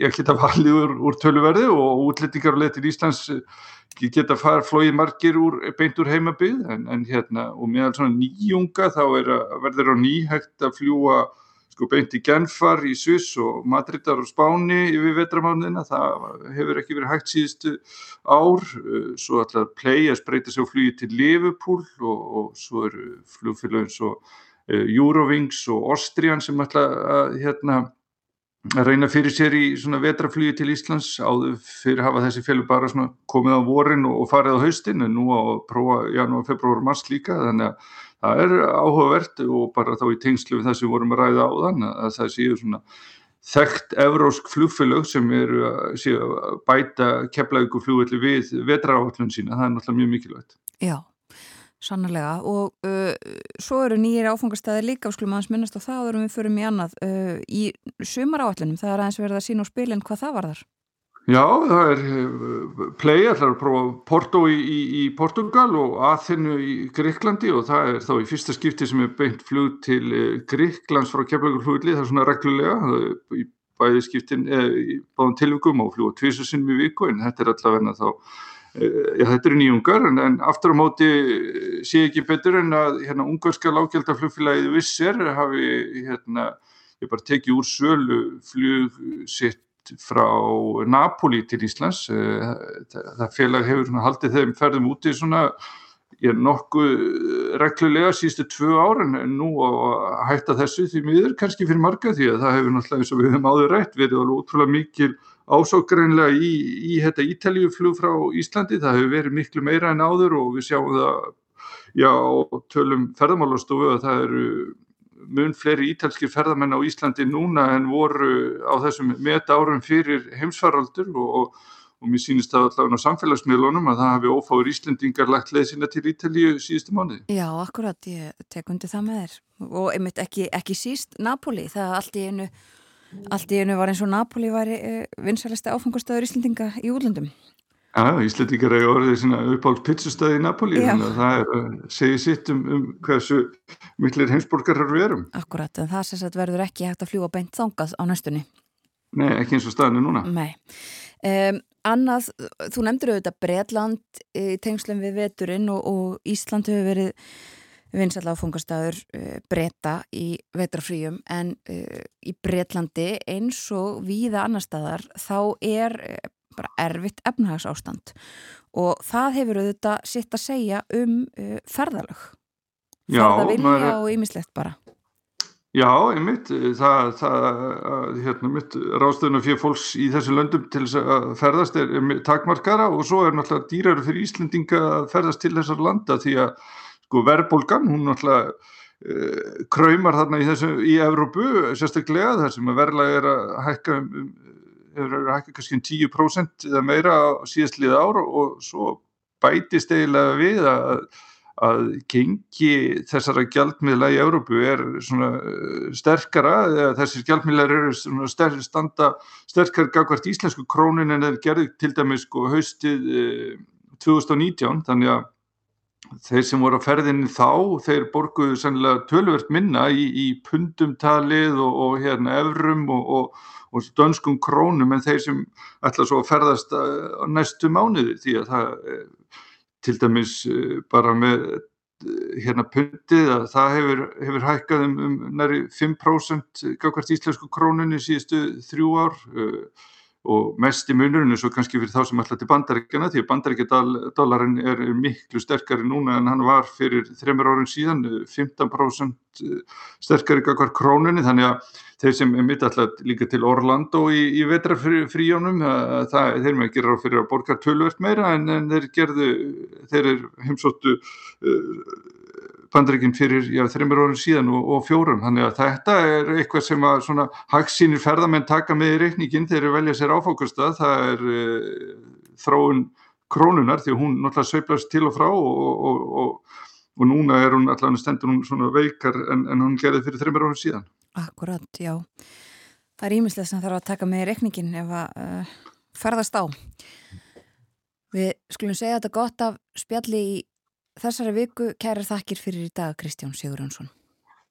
ég geta valið úr, úr töluverði og útlendingar og letir Íslands geta fara flóið margir úr, beint úr heimabið en, en hérna og meðal svona nýjunga þá er að verður á nýhægt að fljúa sko beint í Genfar í Sviss og Madridar og Spáni yfir vetramáðina, það hefur ekki verið hægt síðustu ár, uh, svo allar play að spreita á flugi til Liverpool og, og svo eru flugfélagin svo uh, Eurowings og Austrian sem ætla að hérna að reyna fyrir sér í svona vetraflugi til Íslands. Áður fyrir að hafa þessi fjölu bara komið á vorin og farið á haustin en nú á prófa janúar, februar, mars líka. Þannig að það er áhugavert og bara þá í tengslu við það sem vorum að ræða á þann að það séu svona þekkt evrósk flugfélög sem eru að, bæta keflavíku flugvelli við vetraáallun sína, það er náttúrulega mjög mikilvægt. Já, sannlega og uh, svo eru nýjir áfangastæðir líka, skulum aðeins minnast á það og við förum í annað. Uh, í sumaráallunum, það er aðeins verið að sína á spilin hvað það var þar? Já, það er eh, play, ætlar að prófa Porto í, í, í Portugal og Aþenu í Greiklandi og það er þá í fyrsta skipti sem er beint flug til eh, Greiklands frá keflaugurflugli, það er svona reglulega í bæði skiptin, eða í báðum tilvíkum og fluga tvísusinnum í viku en þetta er allavegna þá, já þetta eru nýjungar en, en aftur á móti sé ekki betur en að hérna ungarska lágjaldaflugfélagið Visser hafi hérna, ég bara tekið úr sölu flug sitt frá Napoli til Íslands. Eh, það félag hefur haldið þeim ferðum úti svona ég er nokkuð reglulega sístu tvö árin en nú að hætta þessu því miður kannski fyrir marga því að það hefur náttúrulega eins og við höfum áður rætt verið alveg útrúlega mikil ásókreinlega í, í þetta Ítaljuflug frá Íslandi, það hefur verið miklu meira en áður og við sjáum það já, tölum ferðamálastofu að það eru mun fleiri ítalskir ferðamenn á Íslandi núna en voru á þessum meta árum fyrir heimsfaraldur og, og, og mér sýnist það allavega á samfélagsmiðlunum að það hafi ófáður Íslandingar lagt leið sína til Ítalíu síðustu mánuði. Já, akkurat, ég tek undir það með þér og einmitt ekki, ekki síst Napoli, það allt í einu allt í einu var eins og Napoli var eh, vinsarlega áfangastöður Íslandinga í útlöndum. Já, Íslandingar eru orðið svona uppáld pizzastöði í Napoli, þannig að það er, uh, segir sitt um, um hversu miklir heimsborgarar við erum. Akkurat, en það sérst verður ekki hægt að fljúa beint þangað á næstunni. Nei, ekki eins og staðinu núna. Nei. Um, annað, þú nefndur auðvitað Breitland í tengslum við veturinn og, og Ísland hefur verið vinsall áfungastæður uh, breyta í vetrafríum en uh, í Breitlandi eins og viða annar staðar þá er bara erfitt efnahagsástand. Og það hefur auðvitað sitt að segja um uh, ferðalög. Ferðavilja er... og ýmislegt bara. Já, einmitt. Það, það hérna, ráðstöðuna fyrir fólks í þessu löndum til að ferðast er, takmarkara og svo er náttúrulega dýrar fyrir Íslendinga að ferðast til þessar landa því að sko verðbólgan, hún náttúrulega uh, kraumar þarna í þessu í Evrópu, sérstaklega þar sem verðlag er að hækka um, um hefur hækkað kannski um 10% eða meira síðastlið ára og svo bætist eiginlega við að, að gengi þessara gjaldmiðla í Európu er svona eh, sterkara, eða þessir gjaldmiðlar eru svona ster, standa sterkar gagvart íslensku krónin en þeir gerði til dæmis sko haustið eh, 2019, þannig að þeir sem voru á ferðinni þá, þeir borguðu sannlega tölvert minna í, í pundumtalið og, og hérna evrum og, og og dönskum krónum en þeir sem ætla svo að ferðast eh, á næstu mánuði. Því að það eh, til dæmis eh, bara með hérna pundið að það hefur, hefur hækkað um, um næri 5% gafkvært íslensku krónunni síðustu þrjú ár. Og mest í munurinn er svo kannski fyrir þá sem ætla til bandaríkjana því að bandaríkjadólarinn er miklu sterkari núna en hann var fyrir þreymur árin síðan 15% sterkari gafkvært krónunni. Þannig að þeir sem er mitt alltaf líka til Orlando í, í vetrafríjónum þeir með gera á fyrir að borga tölvert meira en, en þeir gerðu þeir er heimsóttu uh, bandreikin fyrir já, þreymur orðin síðan og, og fjórum þannig að þetta er eitthvað sem að svona hagsínir ferðamenn taka með í reikningin þegar þeir velja sér áfókustað það er uh, þróun krónunar því hún náttúrulega sveiplast til og frá og, og, og núna er hún allavega stendur hún svona veikar en, en hún gerði fyrir þreymur orðin síðan Akkurat, já. Það er ímislega sem þarf að taka með í rekningin ef að uh, ferðast á. Við skulum segja þetta gott af spjalli í þessari viku. Kærar þakkir fyrir í dag, Kristján Sigurjónsson.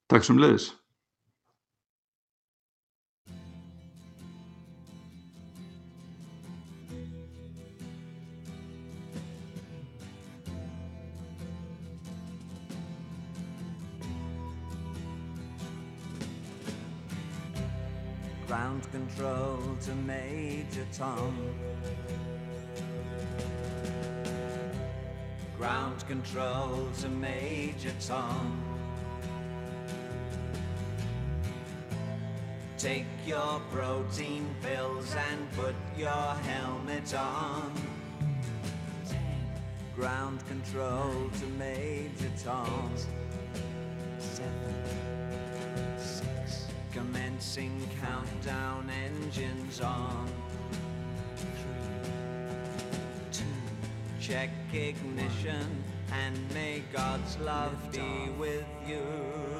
Takk sem leiðis. ground control to Major Tom. Ground control to Major Tom. Take your protein pills and put your helmet on. Ground control to Major Tom. Commencing countdown engines on. Check ignition, and may God's love be with you.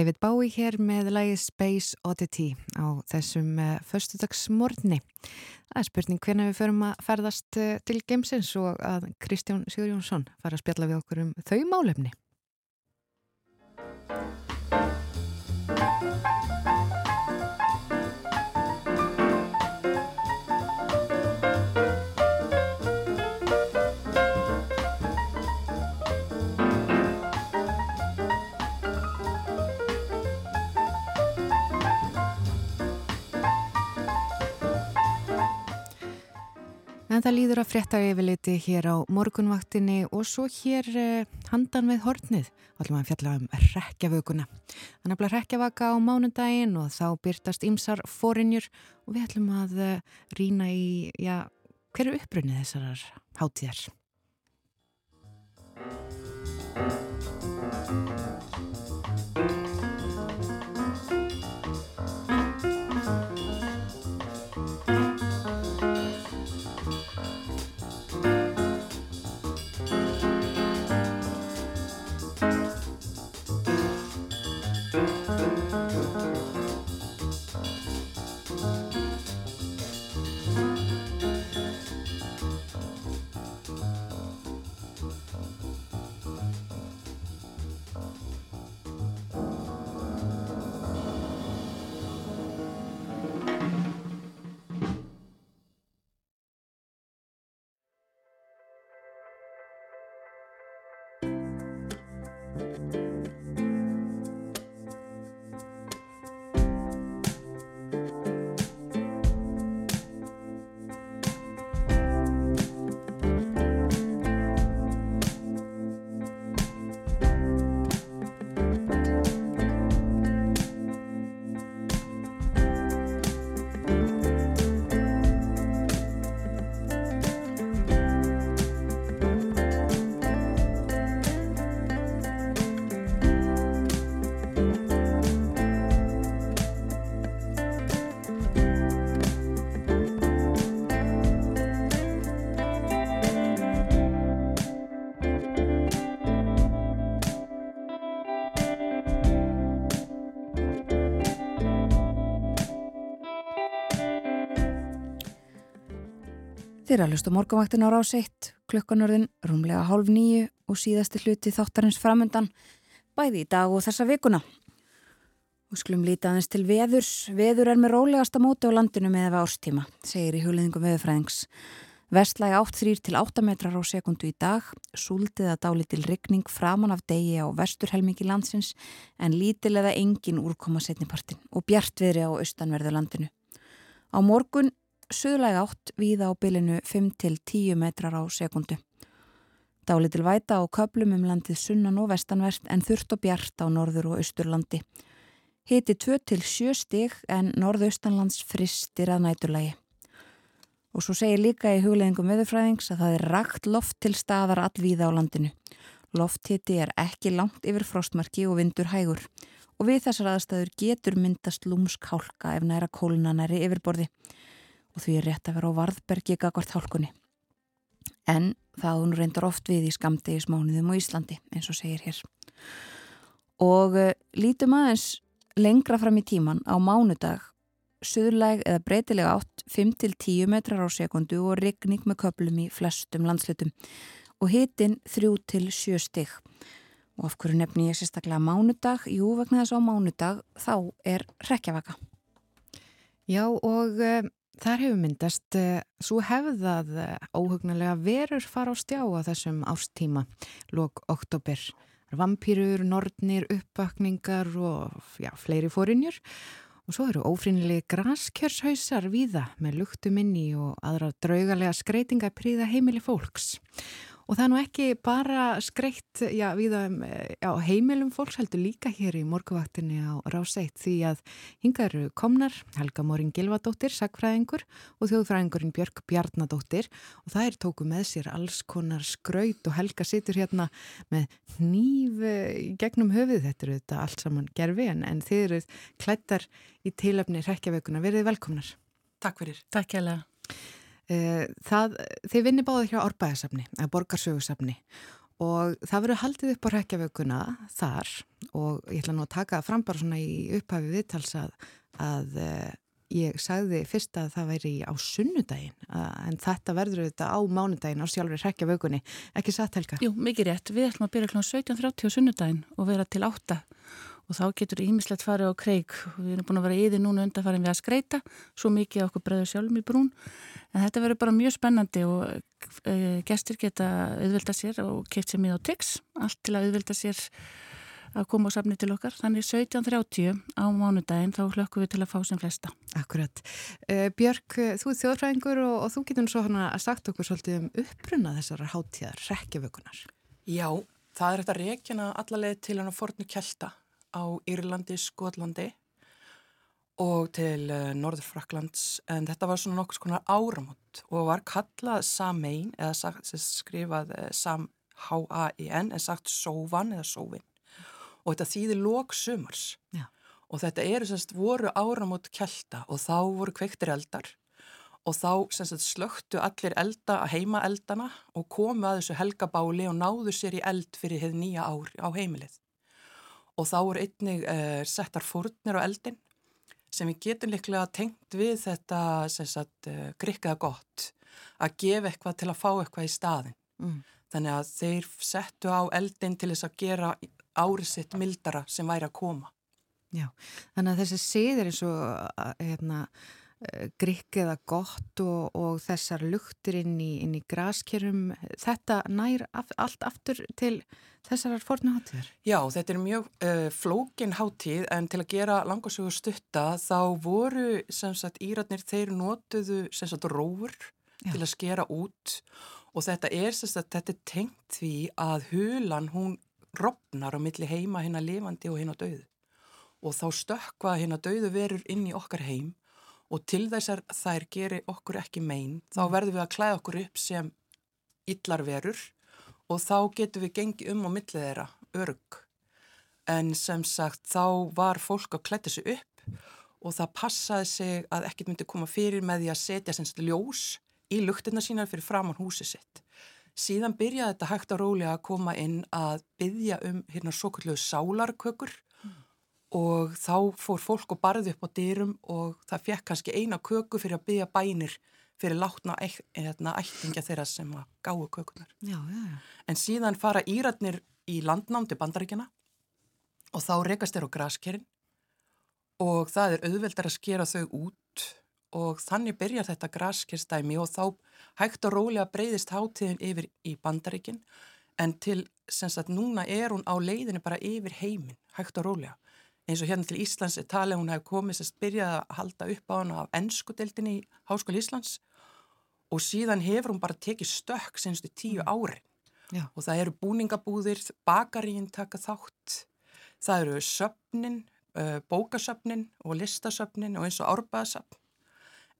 David Bowie hér með lagi Space Oddity á þessum uh, föstudagsmorni. Það er spurning hvernig við förum að ferðast uh, til geimsins og að Kristján Sigur Jónsson fara að spjalla við okkur um þau málefni. En það líður að frétta yfirliti hér á morgunvaktinni og svo hér eh, handan við hornið. Allum að fjalla um rekjavökunna. Þannig að rekjavaka á mánundaginn og þá byrtast ymsar fórinjur og við ætlum að eh, rýna í, já, hver er uppbrunnið þessarar hátíðar? Þið er að hlusta morgunvaktin á rás 1, klukkanörðin rúmlega hálf nýju og síðasti hluti þáttarins framundan bæði í dag og þessa vikuna. Og skulum líta aðeins til veðurs. Veður er með rólegasta móti á landinu með efa árstíma, segir í hugleðingum veðurfræðings. Vestlæg 8-3 til 8 metrar á sekundu í dag, súldið að dáli til rigning framan af degi á vesturhelmingi landsins en lítil eða engin úrkoma setnipartin og bjartviðri á austanverðu landinu. Á morgun suðlæg átt víða á bylinu 5 til 10 metrar á sekundu. Dálitil væta á köplum um landið sunnan og vestanvert en þurft og bjart á norður og austurlandi. Hiti 2 til 7 stig en norðaustanlands fristir að næturlægi. Og svo segir líka í hugleðingum veðurfræðings að það er rakt loft til staðar allvíða á landinu. Lofthiti er ekki langt yfir frostmarki og vindur hægur og við þessar aðstæður getur myndast lúmsk hálka ef næra kóluna næri yfirborði og því er rétt að vera á varðbergi gagvart hálkunni. En það hún reyndar oft við í skamdegismánuðum og Íslandi eins og segir hér. Og uh, lítum aðeins lengra fram í tíman á mánudag suðurlæg eða breytileg átt 5-10 metrar á sekundu og rigning með köplum í flestum landslutum og hitin 3-7 stig. Og af hverju nefni ég sérstaklega mánudag? Jú, vegna þess að á mánudag þá er rekjavaka. Já og uh, þar hefur myndast uh, svo hefðað uh, óhugnulega verur fara á stjá á þessum ástíma, lók oktober. Vampýrur, nortnir, uppvakningar og já, fleiri fórinjur og svo eru ófrínilegi graskjörshausar víða með luktuminni og aðra draugalega skreitinga príða heimili fólks. Og það er nú ekki bara skreitt já, um, já, heimilum fólks heldur líka hér í morguvaktinni á Ráseitt því að hinga eru komnar Helga Mórin Gilvadóttir, sagfræðingur og þjóðfræðingurinn Björg Bjarnadóttir og það er tóku með sér alls konar skraut og Helga situr hérna með nýf gegnum höfuð, þetta eru þetta allt saman gerfi en, en þið eru klættar í tilöfni rekjavökunar, verið velkomnar. Takk fyrir. Takk lega. Það, þið vinni báði hjá Árbæðasafni, eða Borgarsögusafni. Og það verður haldið upp á rekjavökunna þar. Og ég ætla nú að taka fram bara svona í upphafi viðtals að, að ég sagði fyrst að það væri á sunnudaginn. En þetta verður auðvitað á mánudaginn á sjálfur rekjavökunni, ekki satt Helga? Jú, mikið rétt, við ætlum að byrja kl. 17.30 á sunnudaginn og vera til 8 og þá getur ímislegt farið á kreik og við erum búin að vera því núna undanfarið við að skreita svo mikið okkur breður sjálfum í brún en þetta verður bara mjög spennandi og e, gestir geta auðvelda sér og keitt sér mið á TIX allt til að auðvelda sér að koma á safni til okkar. Þannig 17.30 á mánudaginn þá hlökkum við til að fá sem flesta. Akkurat. Uh, Björg, þú er þjóðfræðingur og, og þú getur svo hana að sagt okkur svolítið um uppruna þessara hátíðar, rekkjavökunar. Já, það er þetta rekjana allarleið til hann á fornu kjelta á Írlandi, Skotlandi og til uh, Norðurfraklands en þetta var svona nokkus konar áramót og var kallað Samein eða sagt, skrifað uh, Sam H-A-I-N en sagt Sóvan eða Sóvin. Og þetta þýðir lóksumars og þetta eru semst voru áramót kjelta og þá voru kveiktir eldar. Og þá semst slögtu allir elda að heima eldana og komu að þessu helgabáli og náðu sér í eld fyrir hefð nýja ár á heimilið og þá voru einnig uh, settar fórnir á eldin sem við getum líklega tengt við þetta sagt, uh, grikkaða gott að gefa eitthvað til að fá eitthvað í staðin. Mm. Þannig að þeir settu á eldin til þess að gera árið sitt mildara sem væri að koma. Já, þannig að þessi siður eins og hérna, grikkiða gott og, og þessar luktir inn í, inn í graskerum, þetta nær af, allt aftur til þessarar fornu hátíðar? Já, þetta er mjög uh, flókin hátíð en til að gera langarsögur stutta þá voru sem sagt íratnir þeir notuðu sem sagt róur Já. til að skera út og þetta er sem sagt þetta er tengt því að hulan hún rofnar á milli heima hérna lifandi og hérna döðu og þá stökka hérna döðu verur inn í okkar heim og til þessar þær gerir okkur ekki megin þá verðum við að klæða okkur upp sem illar verur og þá getum við gengið um á millið þeirra örg en sem sagt þá var fólk að klæta sig upp og það passaði sig að ekkert myndi koma fyrir með því að setja semst ljós í luktina sínar fyrir framann húsið sitt síðan byrjaði þetta hægt og rólega að koma inn að byggja um hérna svo kallu sálarkökur mm. Og þá fór fólk og barði upp á dyrum og það fekk kannski eina köku fyrir að byggja bænir fyrir látna hérna, ættingja þeirra sem að gáu kökunar. Já, já, já. En síðan fara íratnir í landnám til bandaríkjana og þá rekast þeir á graskerinn og það er auðveldar að skera þau út og þannig byrjar þetta graskerstæmi og þá hægt og rólega breyðist hátíðin yfir í bandaríkin en til, sem sagt, núna er hún á leiðinu bara yfir heiminn, hægt og rólega. Eins og hérna til Íslands er talið hún hefur komið sem byrjað að halda upp á hana af ennskudeldinni í Háskóli Íslands og síðan hefur hún bara tekið stökk senstu tíu ári Já. og það eru búningabúðir, bakaríinn taka þátt, það eru söpnin, uh, bókasöfnin og listasöfnin og eins og árbæðasöfn.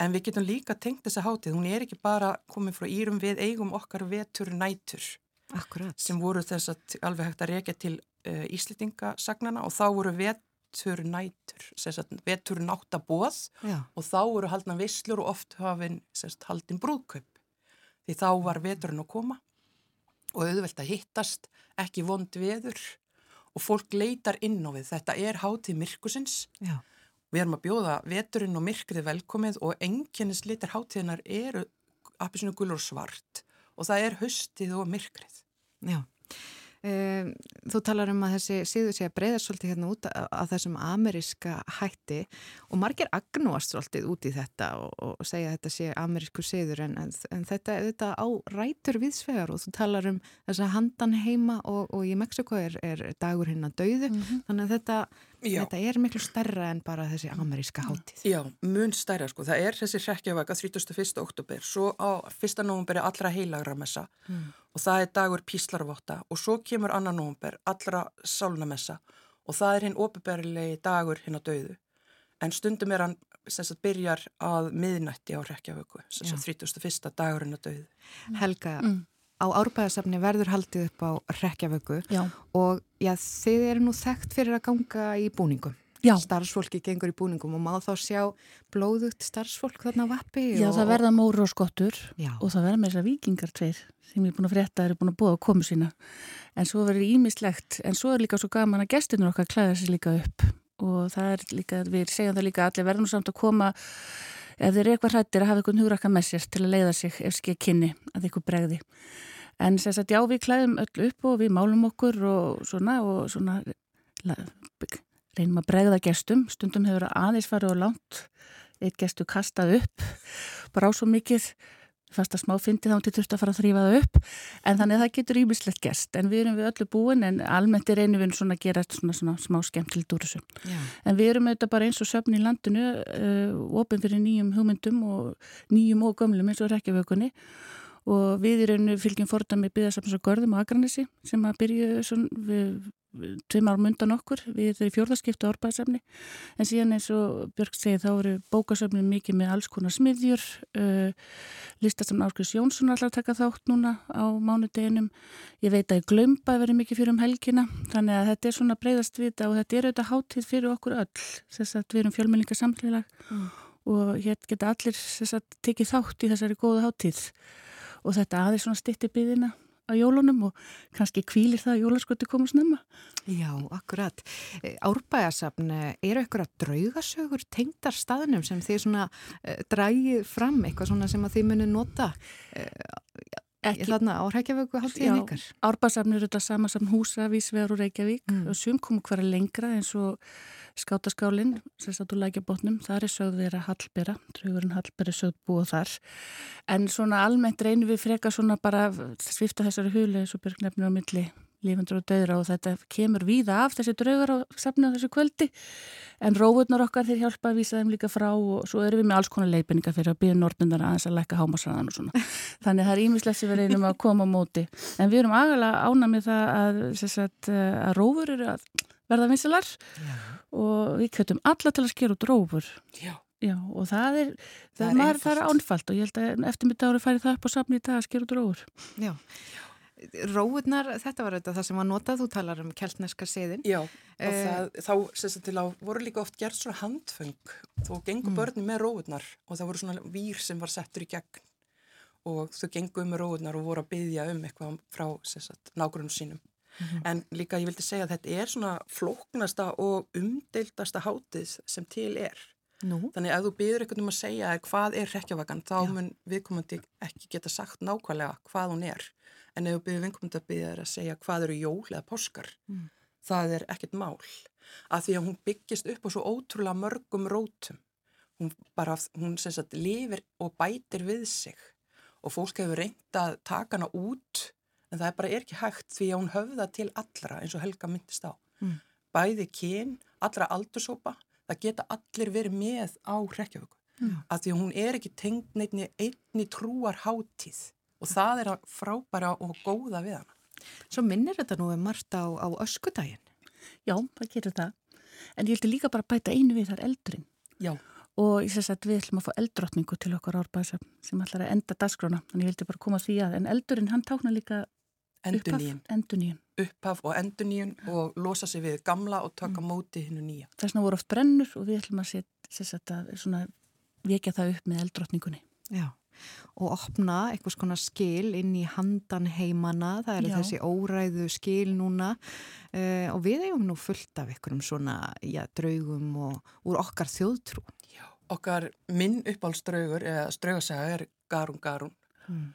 En við getum líka tengt þessa hátíð, hún er ekki bara komið frá írum við eigum okkar vetur nætur Akkurat. sem voru þess að alveg hægt að reykja til uh, Íslitingasagnana og þá voru vetur nætur, sagt vetur náttabóð og þá voru haldna visslur og oft hafinn haldin brúðkaup. Því þá var veturinn að koma og auðvelt að hittast, ekki vond veður og fólk leitar inn á við. Þetta er hátíð myrkusins. já, Við erum að bjóða veturinn og myrkrið velkomið og enginnis litar hátíðinar eru appisinu gulur svart og það er höstið og myrkrið. já. Um, þú talar um að þessi síður sé að breyða svolítið hérna út af, þessum ameríska hætti og margir agnúast svolítið út í þetta og, og segja að þetta sé amerísku síður en, en, en þetta, þetta á rætur viðsvegar og þú talar um þessa handan heima og, og í Mexiko er, er dagur hinn að dauðu þannig að þetta, Já. þetta er miklu stærra en bara þessi ameríska hátíð. Já, mun stærra sko. Það er þessi hrekkjavaka 31. oktober, svo á 1. november er allra heilagra messa og það er dagur píslarvotta og svo kemur 2. november allra sálnamessa og það er hinn opiðberlegi dagur hinn að dauðu. En stundum er hann, sem sagt, byrjar að miðnætti á hrekkjavöku, sem sagt 31. dagur hinn að dauðu. Helga, á árbæðasafni verður haldið upp á rekjavöku og já, þið eru nú þekkt fyrir að ganga í búningum. Já. Starfsfólki gengur í búningum og má þá sjá blóðugt starfsfólk þarna vappi. Já, og, það verða móru og skottur Já. og það verða með þessar vikingar tveir sem ég er búin að frétta eru búin að búa á komu sína. En svo verður ímislegt, en svo er líka svo gaman að gestinur okkar klæða sér líka upp og það er líka, við segjum það líka allir verður nú samt að koma ef þeir eru eitthvað hrættir að hafa einhvern hugrakka með sér til að leiða sig ef skil kynni að eitthvað bregði. En sem sagt, já, við klæðum öll upp og við málum okkur og svona og svona reynum að bregða gestum. Stundum hefur aðeins farið og langt eitt gestu kastað upp bara á svo mikið fast að smá fyndi þá til þurft að fara að þrýfa það upp. En þannig að það getur ímislegt gest en við erum við öllu búin en almennt er einu við svona að gera svona, svona smá skemmtild úr þessu. Já. en við erum auðvitað bara eins og söfn í landinu uh, opin fyrir nýjum hugmyndum og nýjum og gömlum eins og rekkjavökunni og við rauninu fylgjum fordami byggðasafns og görðum á Akranesi sem að byrju svona við, við tveim árum undan okkur. Við erum í fjórðaskiptu árbæðsafni en síðan eins og Björg segið þá eru bókasafni mikið með alls konar smiðjur uh, listasafn Áskrís Jónsson allar taka þátt núna á mánudeginum. Ég veit að ég glömba að vera mikið fyrir um helgina þannig að þetta er svona breyðast við þetta og þetta er auðvitað hátíð fyrir okkur öll. Þess að við erum fjölmenninga samfélag og hér geta allir þess að tekið þátt í þessari góða hátíð. Og þetta aðeins svona stytti byðina á jólunum og kannski kvílir það að jólaskötu koma snemma. Já, akkurat. Eh, Árbæðasafn, eh, eru eitthvað draugasögur tengdar staðnum sem þið svona uh, drægið fram, eitthvað svona sem að þið munið nota Ekki, þarna á Reykjavíku háttíðin Já. ykkar? Árbæðsafn eru þetta sama saman húsa, vísvegar og Reykjavík Mm. og sum komu hverja lengra eins og skátaskálinn, sem satt úr lækjabotnum, þar er sögð vera Hallbera, draugurinn Hallbera er sögð búið þar. En svona almennt reynum við freka svona bara að svifta þessari hulu eins og Björg nefnir á milli lífundur og döðra og þetta kemur víða af þessi draugar á safni á þessu kvöldi. En róvurnar okkar þeir hjálpa að vísa þeim líka frá og svo erum við með alls konar leifinningar fyrir að byggja nortundar aðeins að lækka hámasræðan og svona. (laughs) Þannig það er ímislegt sem við reynum að koma á móti. En við erum agalega ána með það að, sagt, að rófur eru að verða vinsilar og við kjötum alla til að skera út rófur. Já. Já, og það er, það, Það er maður, það er ánfald og ég held að eftir mitt ári færi það upp á safni í dag að skera út rófur. Já. Róðnar, þetta var þetta það sem var notað, þú talar um keltneska seðin. Já, og Eh. það, þá til að voru líka oft gert svona handföng þó gengur börni með róðunar og það voru svona vír sem var settur í gegn og þau gengur með róðunar og voru að byggja um eitthvað frá sagt nágrunum sínum. En líka ég vildi segja að þetta er svona flóknasta og umdeildasta hátíð sem til er. Nú? Þannig að þú byður eitthvað um að segja hvað er hrekkjavagan, þá mun viðkomandi ekki geta sagt nákvæmlega hvað hún er. En ef þú byður viðkomandi að byggja þér að segja hvað eru jól eða páskar, það er ekkert mál. Af því að hún byggist upp á svo ótrúlega mörgum rótum. Hún bara, hún sem sagt lifir og bætir við sig. Og fólk hefur reynd að taka hana út, en það er bara er ekki hægt því að hún höfða til allra eins og Helga myndist á. Mm. Bæði kyn, allra aldursópa, það geta allir verið með á hrekkjavöku. Mm. Af því að hún er ekki tengd neittni einni trúar hátíð og það er að frábæra og góða við hana. Svo minnir þetta nú um margt á, á öskudaginn. Já, það gerir það. en ég vildi líka bara bæta einu við þar eldurinn Já, og ég sess að við ætlum að fá eldrottningu til okkar árbæðsöfn sem ætlar að enda dagskrána þannig ég vildi bara koma því að en eldurinn hann táknar líka enduníun, enduníun upphaf og enduníun og losa sig við gamla og taka móti hinnu nýja. þess vegna voru oft brennur og við ætlum að setja svona vekja það upp með eldrottningunni. Já, og opna eitthvað svona skil inn í handan heimana, það eru þessi óræðu skil núna. Uh, og við eigum nú fullt af einhverjum svona já, draugum og úr okkar þjóðtrú. Já, okkar minn uppáhaldsdraugur eða straugasaga er Garún Garún. Mm.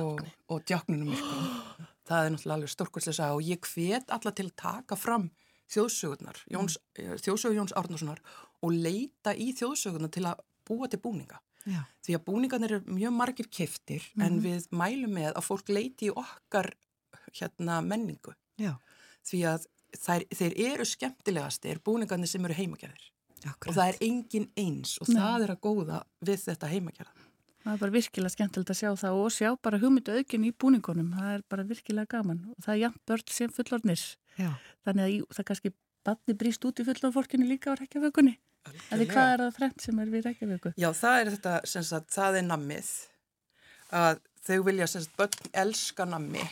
og, og djáknunum myrkunum. (gasps) Það er náttúrulega alveg stórkvæslega saga og ég hvet alla til að taka fram þjóðsögurnar, Jóns, mm. þjóðsögur Jóns Árnasonar og leita í þjóðsögurnar til að búa til búninga. Já. Því að búningarnir eru mjög margir keftir en við mælum með að fólk leiti í okkar hérna, menningu. Já, Því að þær, þeir eru skemmtilegastir búningarnir sem eru heimagerðir. Og það er engin eins og Nei. það er að góða við þetta heimagerða. Það er bara virkilega skemmtilegt að sjá það og sjá bara hugmyndu aukin í búningunum. Það er bara virkilega gaman og það er jafn börn sem fullornir Já, þannig að í, það kannski badni brýst út í fullorð fólkinu líka á rekkjavökunni Því hvað er það frend sem er við rekkjavöku? Já, það er þetta, sem sagt, það er nammið. Að þau vilja, sem sagt, börn elska nammi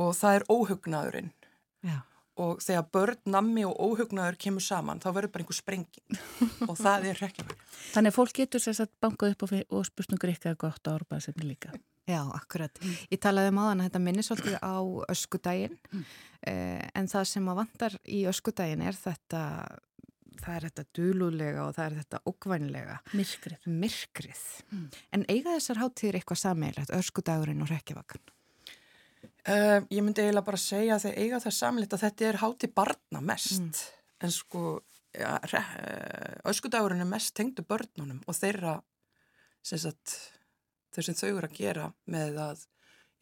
og það er óhugnaðurinn. Já, og þegar börn, nammi og óhugnaður kemur saman, þá verður bara einhver sprenging og það er rekkjavöku. (laughs) Þannig að fólk getur sér satt bankað upp og, spurt um grikka gott á árbæðsefni líka. já, akkurat. Ég talaði um áðan að þetta minni svolítið á öskudaginn eh, en það sem að vantar í öskudaginn er þetta, það er þetta dululega og það er þetta ókvænlega. Myrkrið. myrkrið. En eiga þessar hátíðir eitthvað sameilegt, öskudagurinn og rekkjavakan? Uh, ég myndi eiginlega bara segja að þeir eiga það samleitt að þetta er háti barna mest. En sko ja, eh, öskudagurinn er mest tengdu börnunum og þeirra sem sagt, þau sem þau eru að gera með að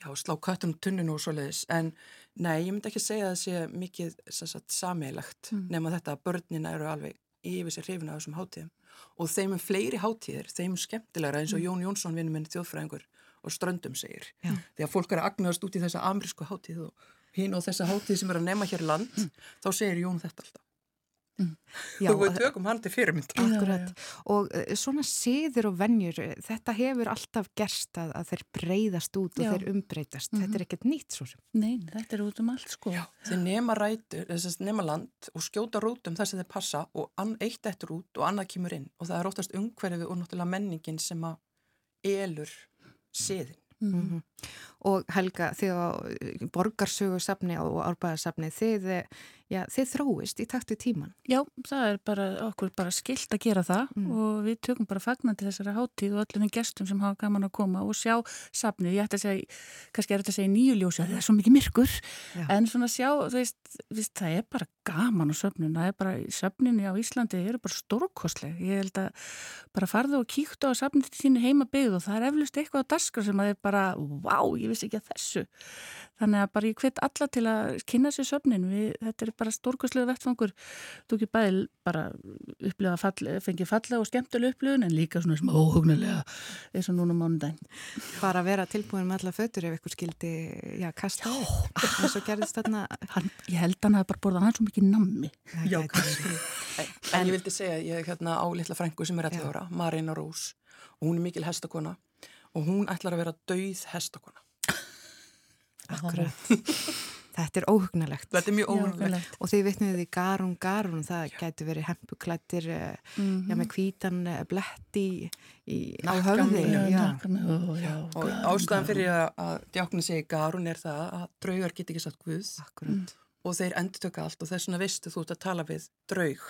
já, slá köttunum tunninu og svoleiðis. En nei, ég myndi ekki segja að það sé mikið sagt, sameilegt nema þetta að börnin eru alveg yfir sér hrifin af þessum hátíðum. Og þeim er fleiri hátíðir, þeim er skemmtilegra eins og Jón Jónsson vinnur minn þjóðfræðingur og ströndum segir Já. því að fólk er að agnast út í þessa amerísku hátíð og hinn og þessa hátíð sem er að nema hér land þá segir Jón þetta alltaf (laughs) Já, og við tökum hann til fyrirmynd Akkurat. Og uh, svona siður og venjur, eh, þetta hefur alltaf gerst að, að þeir breyðast út og Já. þeir umbreytast. Þetta er ekkert nýtt svo sem. Nei, þetta er út um allt sko. Já, þeir nema rætur, þess að nema land og skjóta rótum þess að þeir passa og eitt eftir út og annað kemur inn og það er oftast umhverfið og náttúrulega menningin sem að elur siðin. Mm Og Helga, þið á borgarsögursafni og árbæðarsafni, þið, eh, já, þið þróist í takt við tíman. Já, það er bara okkur bara skilt að gera það og við tökum bara fagnandi þessari hátíð og öllum gestum sem hafa gaman að koma og sjá safnið. Ég ætti að segja, kannski er þetta að segja nýju ljósi að það er svo mikið myrkur Já. en svona sjá, þú veist, veist, það er bara gaman á söfnun, það er bara söfnunni á Íslandi, eru bara stórkostleg. Ég held að bara farðu og kíktu á safnið til þínu heima byggð og það er eflust eitthvað á daskar sem að er bara, vá, ég vissi ekki að þessu. Þannig að bara ég hvet alla til að kynna sér söfnin, við, þetta er bara stórkostlega vettfangur. Þú ekki bæði bara upplifa fall, fengið falla og skemmtilega upplifun en líka svona sem óhugnulega eins og núna á mánudaginn. Bara að vera tilbúin með alla fötur ef ykkur skildi, já, kasta eins og gerðist þarna. Hann, ég held hann hafi bara borðað hann svo mikið nammi. Já, kannski. En ég vildi segja, ég er hérna á litla frængu sem er 11 ára, Marina Rós og hún er mikil hestakona og hún ætlar að vera dauð hestakona. Akkurat. (laughs) (laughs) Þetta er óhugnalegt. Þetta er mjög óhugnalegt. Og þið vitnuðið í garun, garun, það gæti verið hempuklættir, Mhm. já, með hvítan eh, blett í, í á höfði. Já, Já, nakkan, ó, já, Og ástæðan fyrir að, að djáknin segi garun er það að draugar get ekki satt guð akkurat. og þeir endur tökka allt og þess vegna veistu þú ert að tala við draug.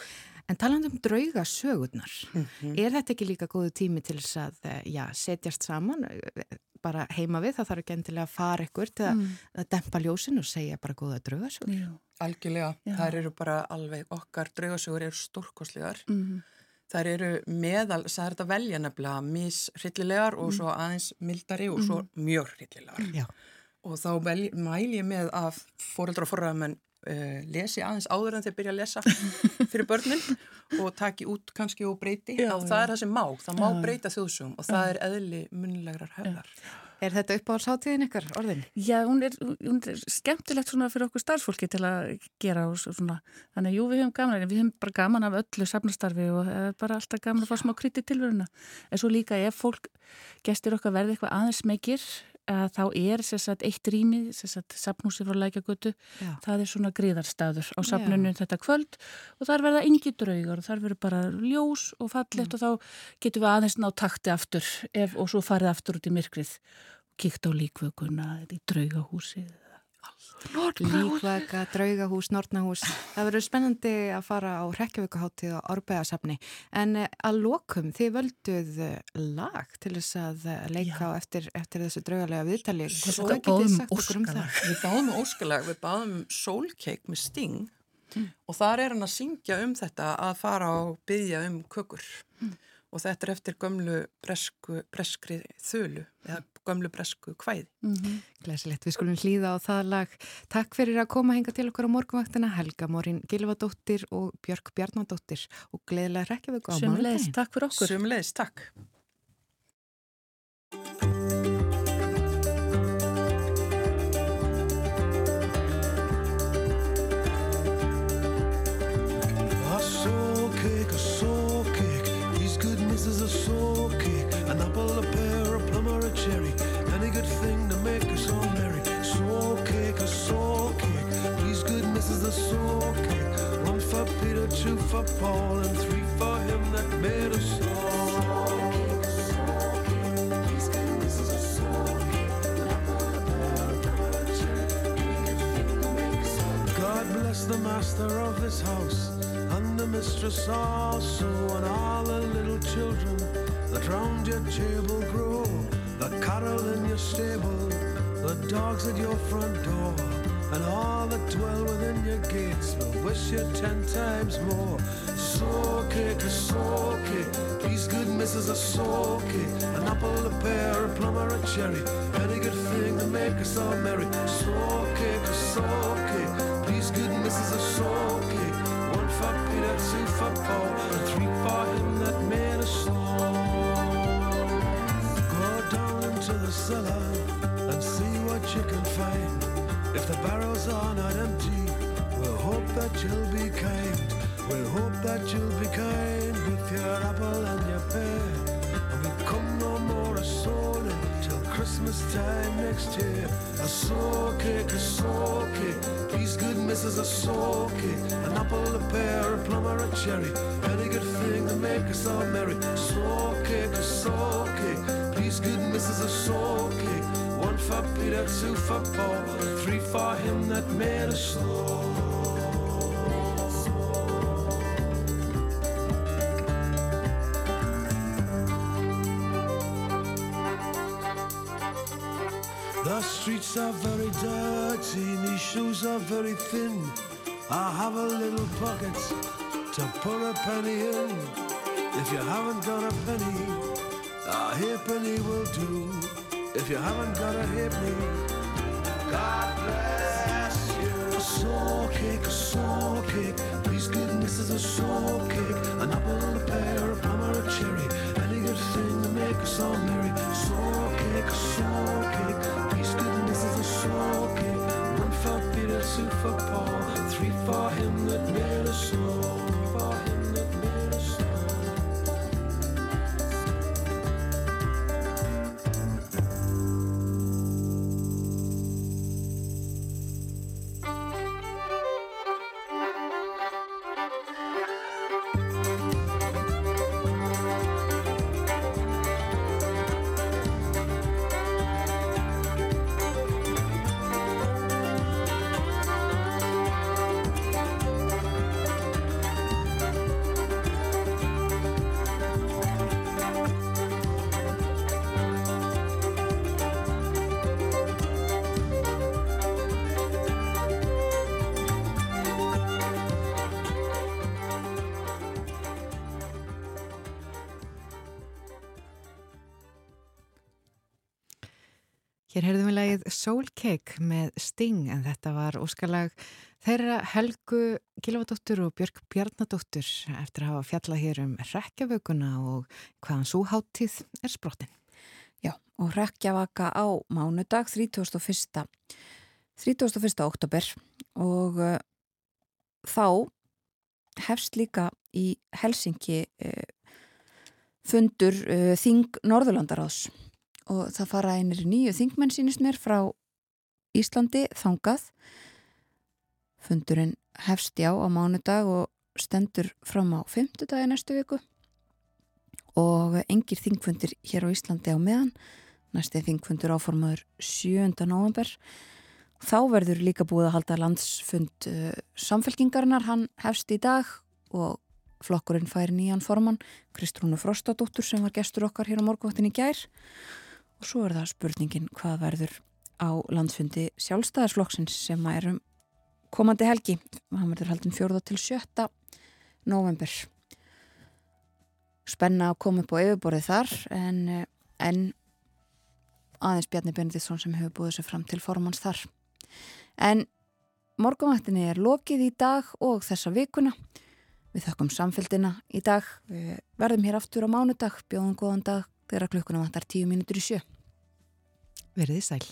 En talandi um drauga sögurnar, Mhm. er þetta ekki líka góðu tími til þess að eh, já, setjast saman, eh, bara heima við, það þarf ekki endilega að fara ykkur til að, Mm. að dempa ljósin og segja bara góða draugasögur. Algjörlega, Já. þær eru bara alveg, okkar draugasögur eru stórkostlegar. mhm. Þær eru meðal, það er þetta velja nefnilega mishryllilegar og svo aðeins mildari og svo mjög hryllilegar. Já. Og þá mæli ég með að fóreldra og forræðamenn uh, lesi aðeins áður en þeir byrja að lesa (laughs) fyrir börnin og taki út kannski og breyti. Já, Já, það já. er það sem má, það má Já. breyta þjóðsögum og það er eðli munlegar höfðar. Er þetta uppáhaldsháttíðin ykkar orðin? Já, hún er, hún er skemmtilegt svona fyrir okkur starfsfólki til að gera og svona. Þannig að jú, við höfum gaman, við höfum bara gaman af öllu safnastarfi og er bara alltaf gaman að fá smá krytti tilveruna. En svo líka ef fólk gestur okkar verði eitthvað aðeins meikir, að þá er sagt, eitt rými, safnhúsi frá lækjagötu, það er svona gríðarstaður á safnunum þetta kvöld og þar verða yngi draugar og þar verður bara ljós og fallegt mm. og þá getum við aðeins ná takti aftur ef, og svo farið aftur út í myrkrið og kíkt á líkvökunna eða í draugahúsið Líkvega, draugahús, nortnahús það verður spennandi að fara á Reykjavíkuháttíð og Árbæðasafni en eh, að lokum þið völduð eh, lag til þess að eh, leika á eftir, eftir þessu draugalega viðtali. Sagt okkur um það? Við báðum óskalag, við báðum soulcake með sting. Mm. og þar er hann að syngja um þetta að fara og byggja um kökur. Mm. og þetta er eftir gömlu bresku, breskri þölu eða gömlu bresku kvæði. Mm -hmm. Glesilegt, við skulum hlýða á það lag. Takk fyrir að koma hinga til okkur á morgunvaktina Helga Morin Gilvadóttir og Björk Bjarnadóttir og gleðilega rekja við góða morgun. Sumleis, takk fyrir okkur. Sumleis, takk. For Paul, and three for him that made us all. God bless the master of this house and the mistress also, and all the little children that round your table grow, the cattle in your stable, the dogs at your front door, and all that dwell within your gates will wish you ten times more. Soul cake, these good misses are soul cake, an apple, a pear, a plum, or a cherry, any good thing to make us all merry. Cake, a these good misses a soul cake, one for Peter, two for Paul, and three for him that made us all. Go down into the cellar and see what you can find. If the barrels are not empty, we'll hope that you'll be kind. We'll hope that you'll be kind with your apple and your pear. And we'll come no more a souling till Christmas time next year. A soul cake, a soul cake. These good misses a soul cake. An apple, a pear, a plum, or a cherry. Any good thing to make us all merry. Soul cake, a soul cake. These good misses a soul. One for Peter, two for Paul, three for him that made us all. The streets are very dirty, these shoes are very thin. I have a little pocket to put a penny in. If you haven't got a penny, a halfpenny will do. If you haven't got a halfpenny, God bless you. A soul cake, a soul cake, please goodness is a soul cake. An apple, a pear, a plum, or a cherry. Any good thing to make us all merry. Soul cake, a soul cake, please goodness is a soul cake. One for Peter, two for Paul, three for him that made us all. Hér heyrðum við lagið Soul Cake með Sting en þetta var óskalag þeirra Helgu Gilvadóttur og Björg Bjarnadóttur eftir að hafa fjallað hér um rekjavökunna og hvaðan svo háttíð er sprottin. Já, og hrekkjavaka á mánudag 31. 31. oktober og uh, þá hefst líka í Helsingi uh, fundur uh, Þing Norðurlandaráðs og það fara einir nýju þingmenn sínist mér frá Íslandi þangað. Fundurinn hefst já á mánudag og stendur fram á fymtudagi næstu viku. Og engir þingfundir hér á Íslandi á meðan. Næstu þingfundur áformaður 7. november þá verður líka búið að halda landsfund uh, samfélkingarinnar, hann hefst í dag og flokkurinn fær nýjan formann, Kristrúnu Frostadóttur sem var gestur okkar hér á morgváttin í gær. og svo er það spurningin hvað verður á landsfundi sjálfstæðarsflokksins sem er um komandi helgi, hann verður haldin 4. til 7. november spenna að koma upp á yfirborðið þar en, en aðeins Bjarni Benediktsson sem hefur búið sér fram til formanns þar. En morgunvaktinni er lokið í dag og þessa vikuna. Við þökkum samfélgina í dag. Við verðum hér aftur á mánudag. Bjóðum góðan dag þegar klukkuna vantar tíu mínútur í sjö Verðið sæl.